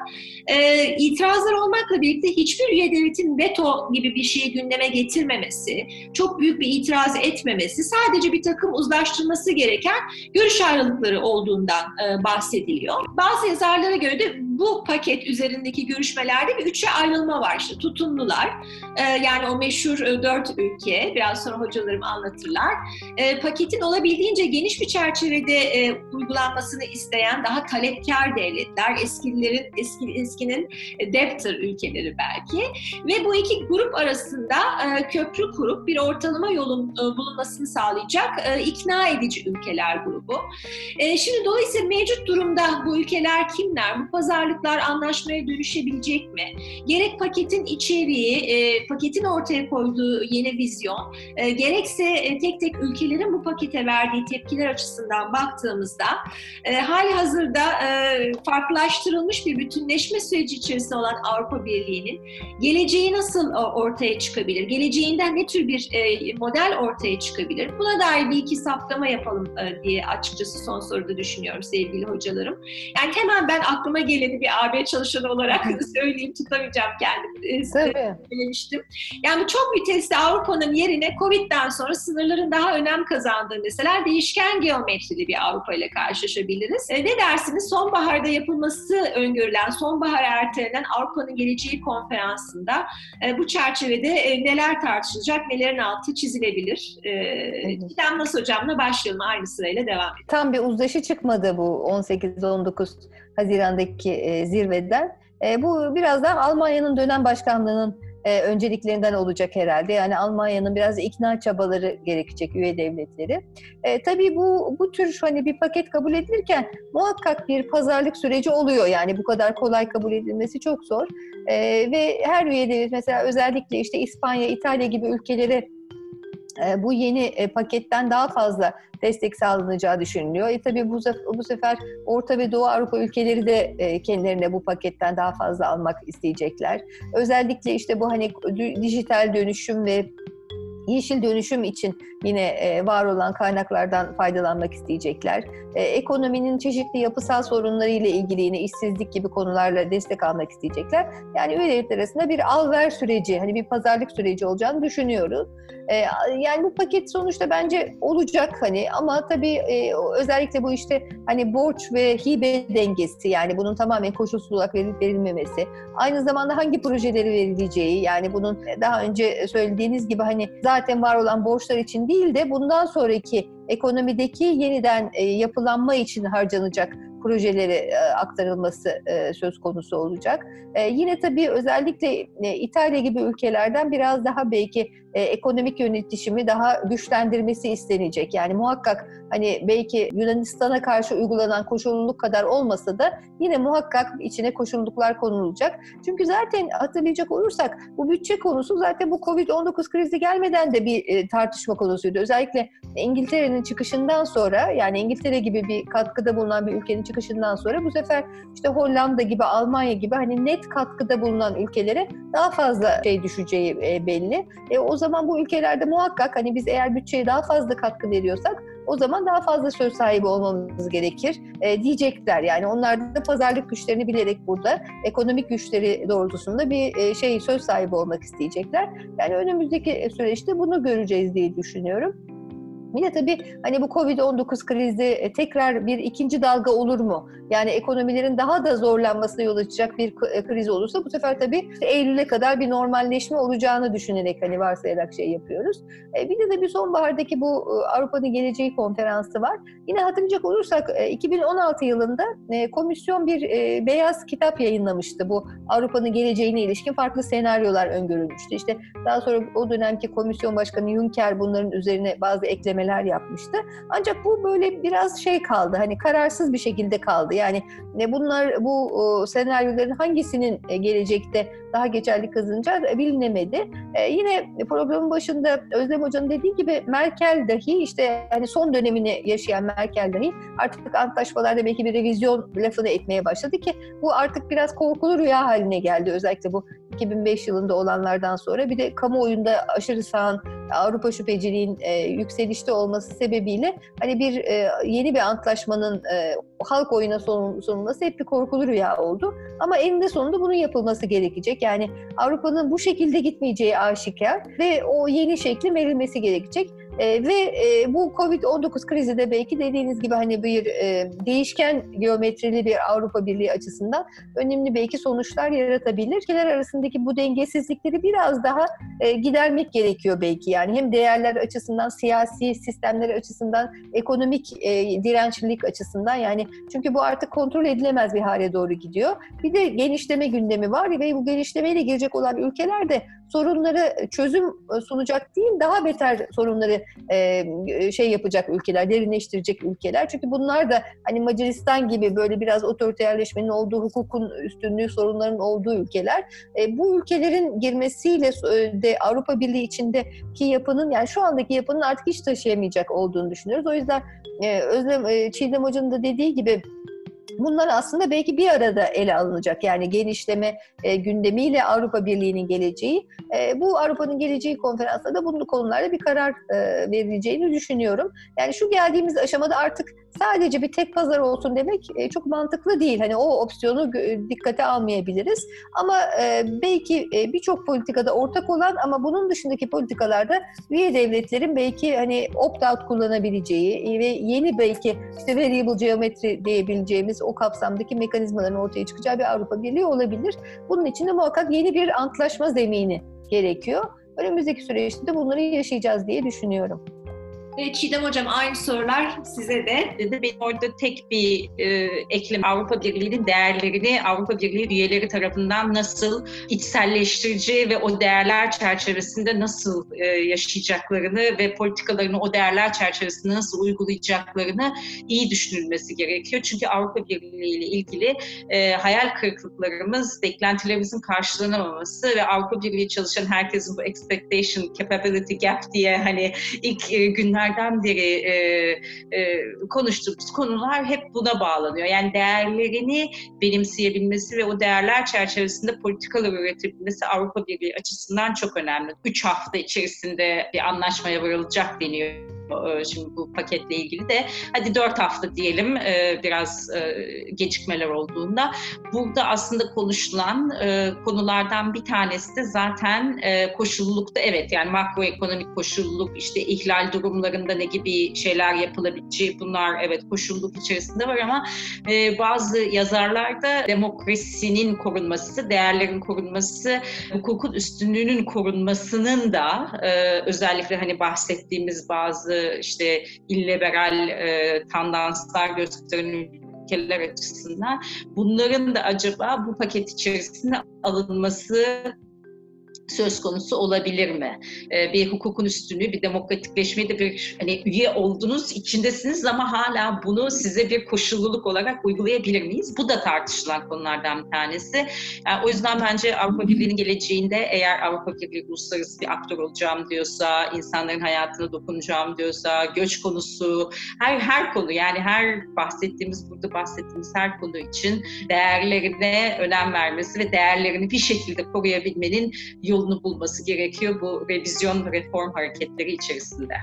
itirazlar olmakla birlikte hiçbir üye devletin veto gibi bir şeyi gündeme getirmemesi, çok büyük bir itiraz etmemesi, sadece bir takım uzlaştırması gereken görüş ayrılıkları olduğundan e, bahsediliyor. Bazı yazarlara göre de bu paket üzerindeki görüşmelerde bir üçe ayrılma var. İşte tutumlular, e, yani o meşhur e, dört ülke, biraz sonra hocalarım anlatırlar. E, paketin olabildiğince geniş bir çerçevede e, uygulanmasını isteyen daha talepkar devletler, eskilerin eski eskinin debtor ülkeleri belki ve bu iki grup arasında e, köprü kurup bir ortalama yolun e, bulunmasını sağlayacak e, ikna edici ülkeler grubu. E, şimdi dolayısıyla mevcut durumda bu ülkeler kimler? Bu pazarlıklar anlaşmaya dönüşebilecek mi? Gerek paketin içeriği, e, paketin ortaya koyduğu yeni vizyon, e, gerekse e, tek tek ülkelerin bu pakete verdiği tepkiler açısından baktığımızda e, hali hazırda e, farklılaştırılmış bir bütünleşme süreci içerisinde olan Avrupa Birliği'nin geleceği nasıl ortaya çıkabilir? Geleceğinden ne tür bir e, model ortaya çıkabilir? Buna dair bir iki saptama yapalım e, diye açıkçası son soruda düşünüyorum sevgili hocalarım. Yani hemen ben aklıma geleni bir AB çalışanı olarak söyleyeyim tutamayacağım kendim. E, söylemiştim. Yani çok vitesli Avrupa'nın yerine Covid'den sonra sınırların daha önem kazandığı mesela değişken geometrili bir Avrupa ile karşılaşabiliriz. E, ne dersiniz? Sonbaharda yapılması öngörülen, sonbahar ertelenen Avrupa'nın Geleceği Konferansı'nda e, bu çerçevede e, neler tartışılacak, nelerin altı çizilebilir? E, evet. Nasıl Hocam'la başlayalım aynı sırayla devam edelim. Tam bir uzlaşı çıkmadı bu 18-19 Haziran'daki e, zirveden. E, bu biraz daha Almanya'nın dönem başkanlığının e, önceliklerinden olacak herhalde. Yani Almanya'nın biraz ikna çabaları gerekecek üye devletleri. E, tabii bu bu tür hani bir paket kabul edilirken muhakkak bir pazarlık süreci oluyor. Yani bu kadar kolay kabul edilmesi çok zor. E, ve her üye devlet mesela özellikle işte İspanya, İtalya gibi ülkelere bu yeni e, paketten daha fazla destek sağlanacağı düşünülüyor. E tabii bu, bu sefer Orta ve Doğu Avrupa ülkeleri de e, kendilerine bu paketten daha fazla almak isteyecekler. Özellikle işte bu hani dijital dönüşüm ve yeşil dönüşüm için yine e, var olan kaynaklardan faydalanmak isteyecekler. E, ekonominin çeşitli yapısal sorunları ile ilgili yine işsizlik gibi konularla destek almak isteyecekler. Yani üye devletler arasında bir al-ver süreci, hani bir pazarlık süreci olacağını düşünüyoruz. E, yani bu paket sonuçta bence olacak hani ama tabii e, özellikle bu işte hani borç ve hibe dengesi yani bunun tamamen koşulsuz olarak verilmemesi, aynı zamanda hangi projeleri verileceği yani bunun daha önce söylediğiniz gibi hani zaten var olan borçlar için değil de bundan sonraki ekonomideki yeniden e, yapılanma için harcanacak projeleri e, aktarılması e, söz konusu olacak. E, yine tabii özellikle İtalya gibi ülkelerden biraz daha belki ekonomik yönetişimi daha güçlendirmesi istenecek. Yani muhakkak hani belki Yunanistan'a karşı uygulanan koşulluluk kadar olmasa da yine muhakkak içine koşulluluklar konulacak. Çünkü zaten hatırlayacak olursak bu bütçe konusu zaten bu Covid-19 krizi gelmeden de bir tartışma konusuydu. Özellikle İngiltere'nin çıkışından sonra yani İngiltere gibi bir katkıda bulunan bir ülkenin çıkışından sonra bu sefer işte Hollanda gibi, Almanya gibi hani net katkıda bulunan ülkelere daha fazla şey düşeceği e, belli. E, o zaman bu ülkelerde muhakkak hani biz eğer bütçeye daha fazla katkı veriyorsak o zaman daha fazla söz sahibi olmamız gerekir e, diyecekler. Yani onlar da pazarlık güçlerini bilerek burada ekonomik güçleri doğrultusunda bir e, şey söz sahibi olmak isteyecekler. Yani önümüzdeki süreçte bunu göreceğiz diye düşünüyorum. Bir de tabii hani bu Covid-19 krizi e, tekrar bir ikinci dalga olur mu? Yani ekonomilerin daha da zorlanmasına yol açacak bir e, kriz olursa bu sefer tabii Eylül'e kadar bir normalleşme olacağını düşünerek hani varsayarak şey yapıyoruz. E, bir de bir sonbahardaki bu Avrupa'nın Geleceği Konferansı var. Yine hatırlayacak olursak 2016 yılında komisyon bir beyaz kitap yayınlamıştı. Bu Avrupa'nın geleceğine ilişkin farklı senaryolar öngörülmüştü. İşte daha sonra o dönemki komisyon başkanı Juncker bunların üzerine bazı ekleme düzenlemeler yapmıştı. Ancak bu böyle biraz şey kaldı hani kararsız bir şekilde kaldı. Yani ne bunlar bu senaryoların hangisinin e, gelecekte daha geçerli kazanacağı bilinemedi. E, yine programın başında Özlem Hoca'nın dediği gibi Merkel dahi işte hani son dönemini yaşayan Merkel dahi artık antlaşmalarda belki bir revizyon lafını etmeye başladı ki bu artık biraz korkulu rüya haline geldi. Özellikle bu 2005 yılında olanlardan sonra bir de kamuoyunda aşırı sağın Avrupa şüpheciliğin e, yükselişte olması sebebiyle hani bir e, yeni bir antlaşmanın e, halk oyuna sunulması hep bir korkulu rüya oldu. Ama eninde sonunda bunun yapılması gerekecek. Yani Avrupa'nın bu şekilde gitmeyeceği aşikar ve o yeni şeklin verilmesi gerekecek. E, ve e, bu Covid-19 krizi de belki dediğiniz gibi hani bir e, değişken geometrili bir Avrupa Birliği açısından önemli belki sonuçlar yaratabilir. Ülkeler arasındaki bu dengesizlikleri biraz daha e, gidermek gerekiyor belki yani hem değerler açısından, siyasi sistemler açısından, ekonomik e, dirençlilik açısından yani çünkü bu artık kontrol edilemez bir hale doğru gidiyor. Bir de genişleme gündemi var ve bu genişlemeyle gelecek olan ülkeler de sorunları çözüm sunacak değil, daha beter sorunları e, şey yapacak ülkeler, derinleştirecek ülkeler. Çünkü bunlar da hani Macaristan gibi böyle biraz otoriterleşmenin olduğu, hukukun üstünlüğü sorunların olduğu ülkeler. E, bu ülkelerin girmesiyle de Avrupa Birliği içindeki yapının yani şu andaki yapının artık hiç taşıyamayacak olduğunu düşünüyoruz. O yüzden e, Özlem e, Çiğdem Hoca'nın da dediği gibi bunlar aslında belki bir arada ele alınacak. Yani genişleme e, gündemiyle Avrupa Birliği'nin geleceği. E, bu Avrupa'nın geleceği konferansında da bunun konularda bir karar e, verileceğini düşünüyorum. Yani şu geldiğimiz aşamada artık sadece bir tek pazar olsun demek e, çok mantıklı değil. Hani o opsiyonu dikkate almayabiliriz. Ama e, belki e, birçok politikada ortak olan ama bunun dışındaki politikalarda üye devletlerin belki hani opt-out kullanabileceği ve yeni belki işte variable geometri diyebileceğimiz o kapsamdaki mekanizmaların ortaya çıkacağı bir Avrupa Birliği olabilir. Bunun için de muhakkak yeni bir antlaşma zemini gerekiyor. Önümüzdeki süreçte de bunları yaşayacağız diye düşünüyorum. Çiğdem Hocam aynı sorular size de. Dedi benim orada tek bir e, eklem Avrupa Birliği'nin değerlerini Avrupa Birliği üyeleri tarafından nasıl içselleştirici ve o değerler çerçevesinde nasıl e, yaşayacaklarını ve politikalarını o değerler çerçevesinde nasıl uygulayacaklarını iyi düşünülmesi gerekiyor. Çünkü Avrupa Birliği ile ilgili e, hayal kırıklıklarımız, beklentilerimizin karşılanamaması ve Avrupa Birliği çalışan herkesin bu expectation capability gap diye hani ilk e, günler günlerden beri e, e, konuştuğumuz konular hep buna bağlanıyor. Yani değerlerini benimseyebilmesi ve o değerler çerçevesinde politikalar üretebilmesi Avrupa Birliği açısından çok önemli. Üç hafta içerisinde bir anlaşmaya varılacak deniyor şimdi bu paketle ilgili de hadi dört hafta diyelim e, biraz e, gecikmeler olduğunda. Burada aslında konuşulan konulardan bir tanesi de zaten koşullulukta evet yani makroekonomik koşulluluk işte ihlal durumlarında ne gibi şeyler yapılabileceği bunlar evet koşulluluk içerisinde var ama bazı yazarlarda demokrasinin korunması, değerlerin korunması, hukukun üstünlüğünün korunmasının da özellikle hani bahsettiğimiz bazı işte illiberal e, tandanslar gösteren ülkeler açısından bunların da acaba bu paket içerisinde alınması söz konusu olabilir mi? Ee, bir hukukun üstünlüğü, bir demokratikleşmeyi de bir hani üye oldunuz, içindesiniz ama hala bunu size bir koşulluluk olarak uygulayabilir miyiz? Bu da tartışılan konulardan bir tanesi. Yani o yüzden bence Avrupa Birliği'nin geleceğinde eğer Avrupa Birliği uluslararası bir aktör olacağım diyorsa, insanların hayatına dokunacağım diyorsa, göç konusu, her her konu yani her bahsettiğimiz burada bahsettiğimiz her konu için değerlerine önem vermesi ve değerlerini bir şekilde koruyabilmenin yolu yolunu bulması gerekiyor bu revizyon reform hareketleri içerisinde.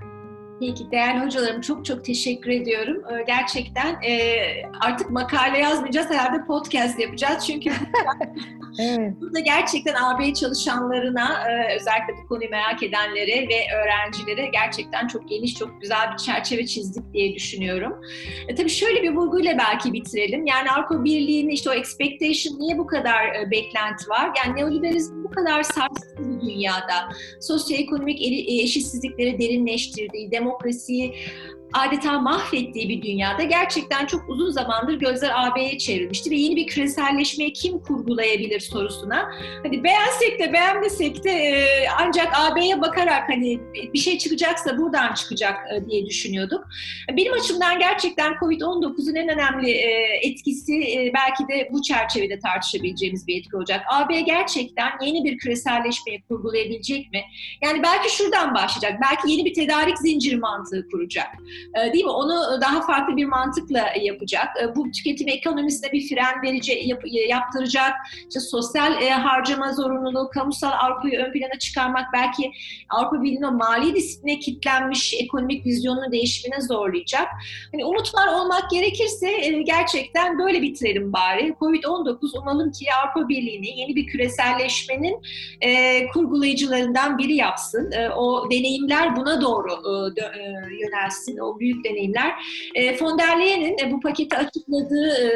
Peki değerli hocalarım çok çok teşekkür ediyorum. Ee, gerçekten e, artık makale yazmayacağız herhalde podcast yapacağız çünkü evet. burada gerçekten AB çalışanlarına e, özellikle bu konuyu merak edenlere ve öğrencilere gerçekten çok geniş çok güzel bir çerçeve çizdik diye düşünüyorum. E, tabii şöyle bir vurguyla belki bitirelim. Yani Avrupa Birliği'nin işte o expectation niye bu kadar e, beklenti var? Yani neoliberalizm bu kadar sarsıcı bir dünyada sosyoekonomik eşitsizlikleri derinleştirdiği, vraiment adeta mahvettiği bir dünyada gerçekten çok uzun zamandır gözler AB'ye çevrilmişti ve yeni bir küreselleşmeyi kim kurgulayabilir sorusuna hani beğensek de beğenmesek de e, ancak AB'ye bakarak hani bir şey çıkacaksa buradan çıkacak e, diye düşünüyorduk. Benim açımdan gerçekten Covid-19'un en önemli e, etkisi belki de bu çerçevede tartışabileceğimiz bir etki olacak. AB gerçekten yeni bir küreselleşmeyi kurgulayabilecek mi? Yani belki şuradan başlayacak. Belki yeni bir tedarik zinciri mantığı kuracak. E, değil mi? Onu daha farklı bir mantıkla yapacak. E, bu tüketim ekonomisine bir fren verici yap, yaptıracak. İşte sosyal e, harcama zorunluluğu, kamusal Avrupa'yı ön plana çıkarmak belki Avrupa Birliği'nin mali disipline kitlenmiş ekonomik vizyonunu değişimine zorlayacak. Hani umutlar olmak gerekirse e, gerçekten böyle bitirelim bari. Covid-19 umalım ki Avrupa Birliği'ni yeni bir küreselleşmenin e, kurgulayıcılarından biri yapsın. E, o deneyimler buna doğru e, e, yönelsin, o büyük deneyimler. E, von der Leyen'in e, bu paketi açıkladığı e,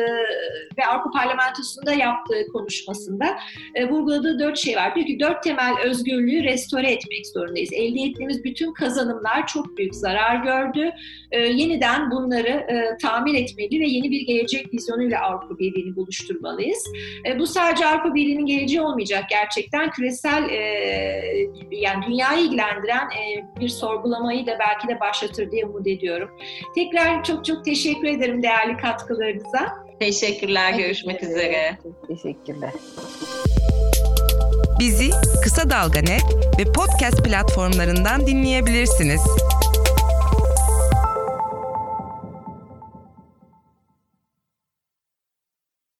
ve Avrupa Parlamentosu'nda yaptığı konuşmasında e, vurguladığı dört şey var. Diyor ki dört temel özgürlüğü restore etmek zorundayız. Elde ettiğimiz bütün kazanımlar çok büyük zarar gördü. E, yeniden bunları e, tamir etmeli ve yeni bir gelecek vizyonuyla Avrupa Birliği'ni buluşturmalıyız. E, bu sadece Avrupa Birliği'nin geleceği olmayacak gerçekten. Küresel e, yani dünyayı ilgilendiren e, bir sorgulamayı da belki de başlatır diye umut ediyorum. Tekrar çok çok teşekkür ederim değerli katkılarınıza. Teşekkürler. Görüşmek üzere. Teşekkürler. Bizi Kısa Dalga Net ve podcast platformlarından dinleyebilirsiniz.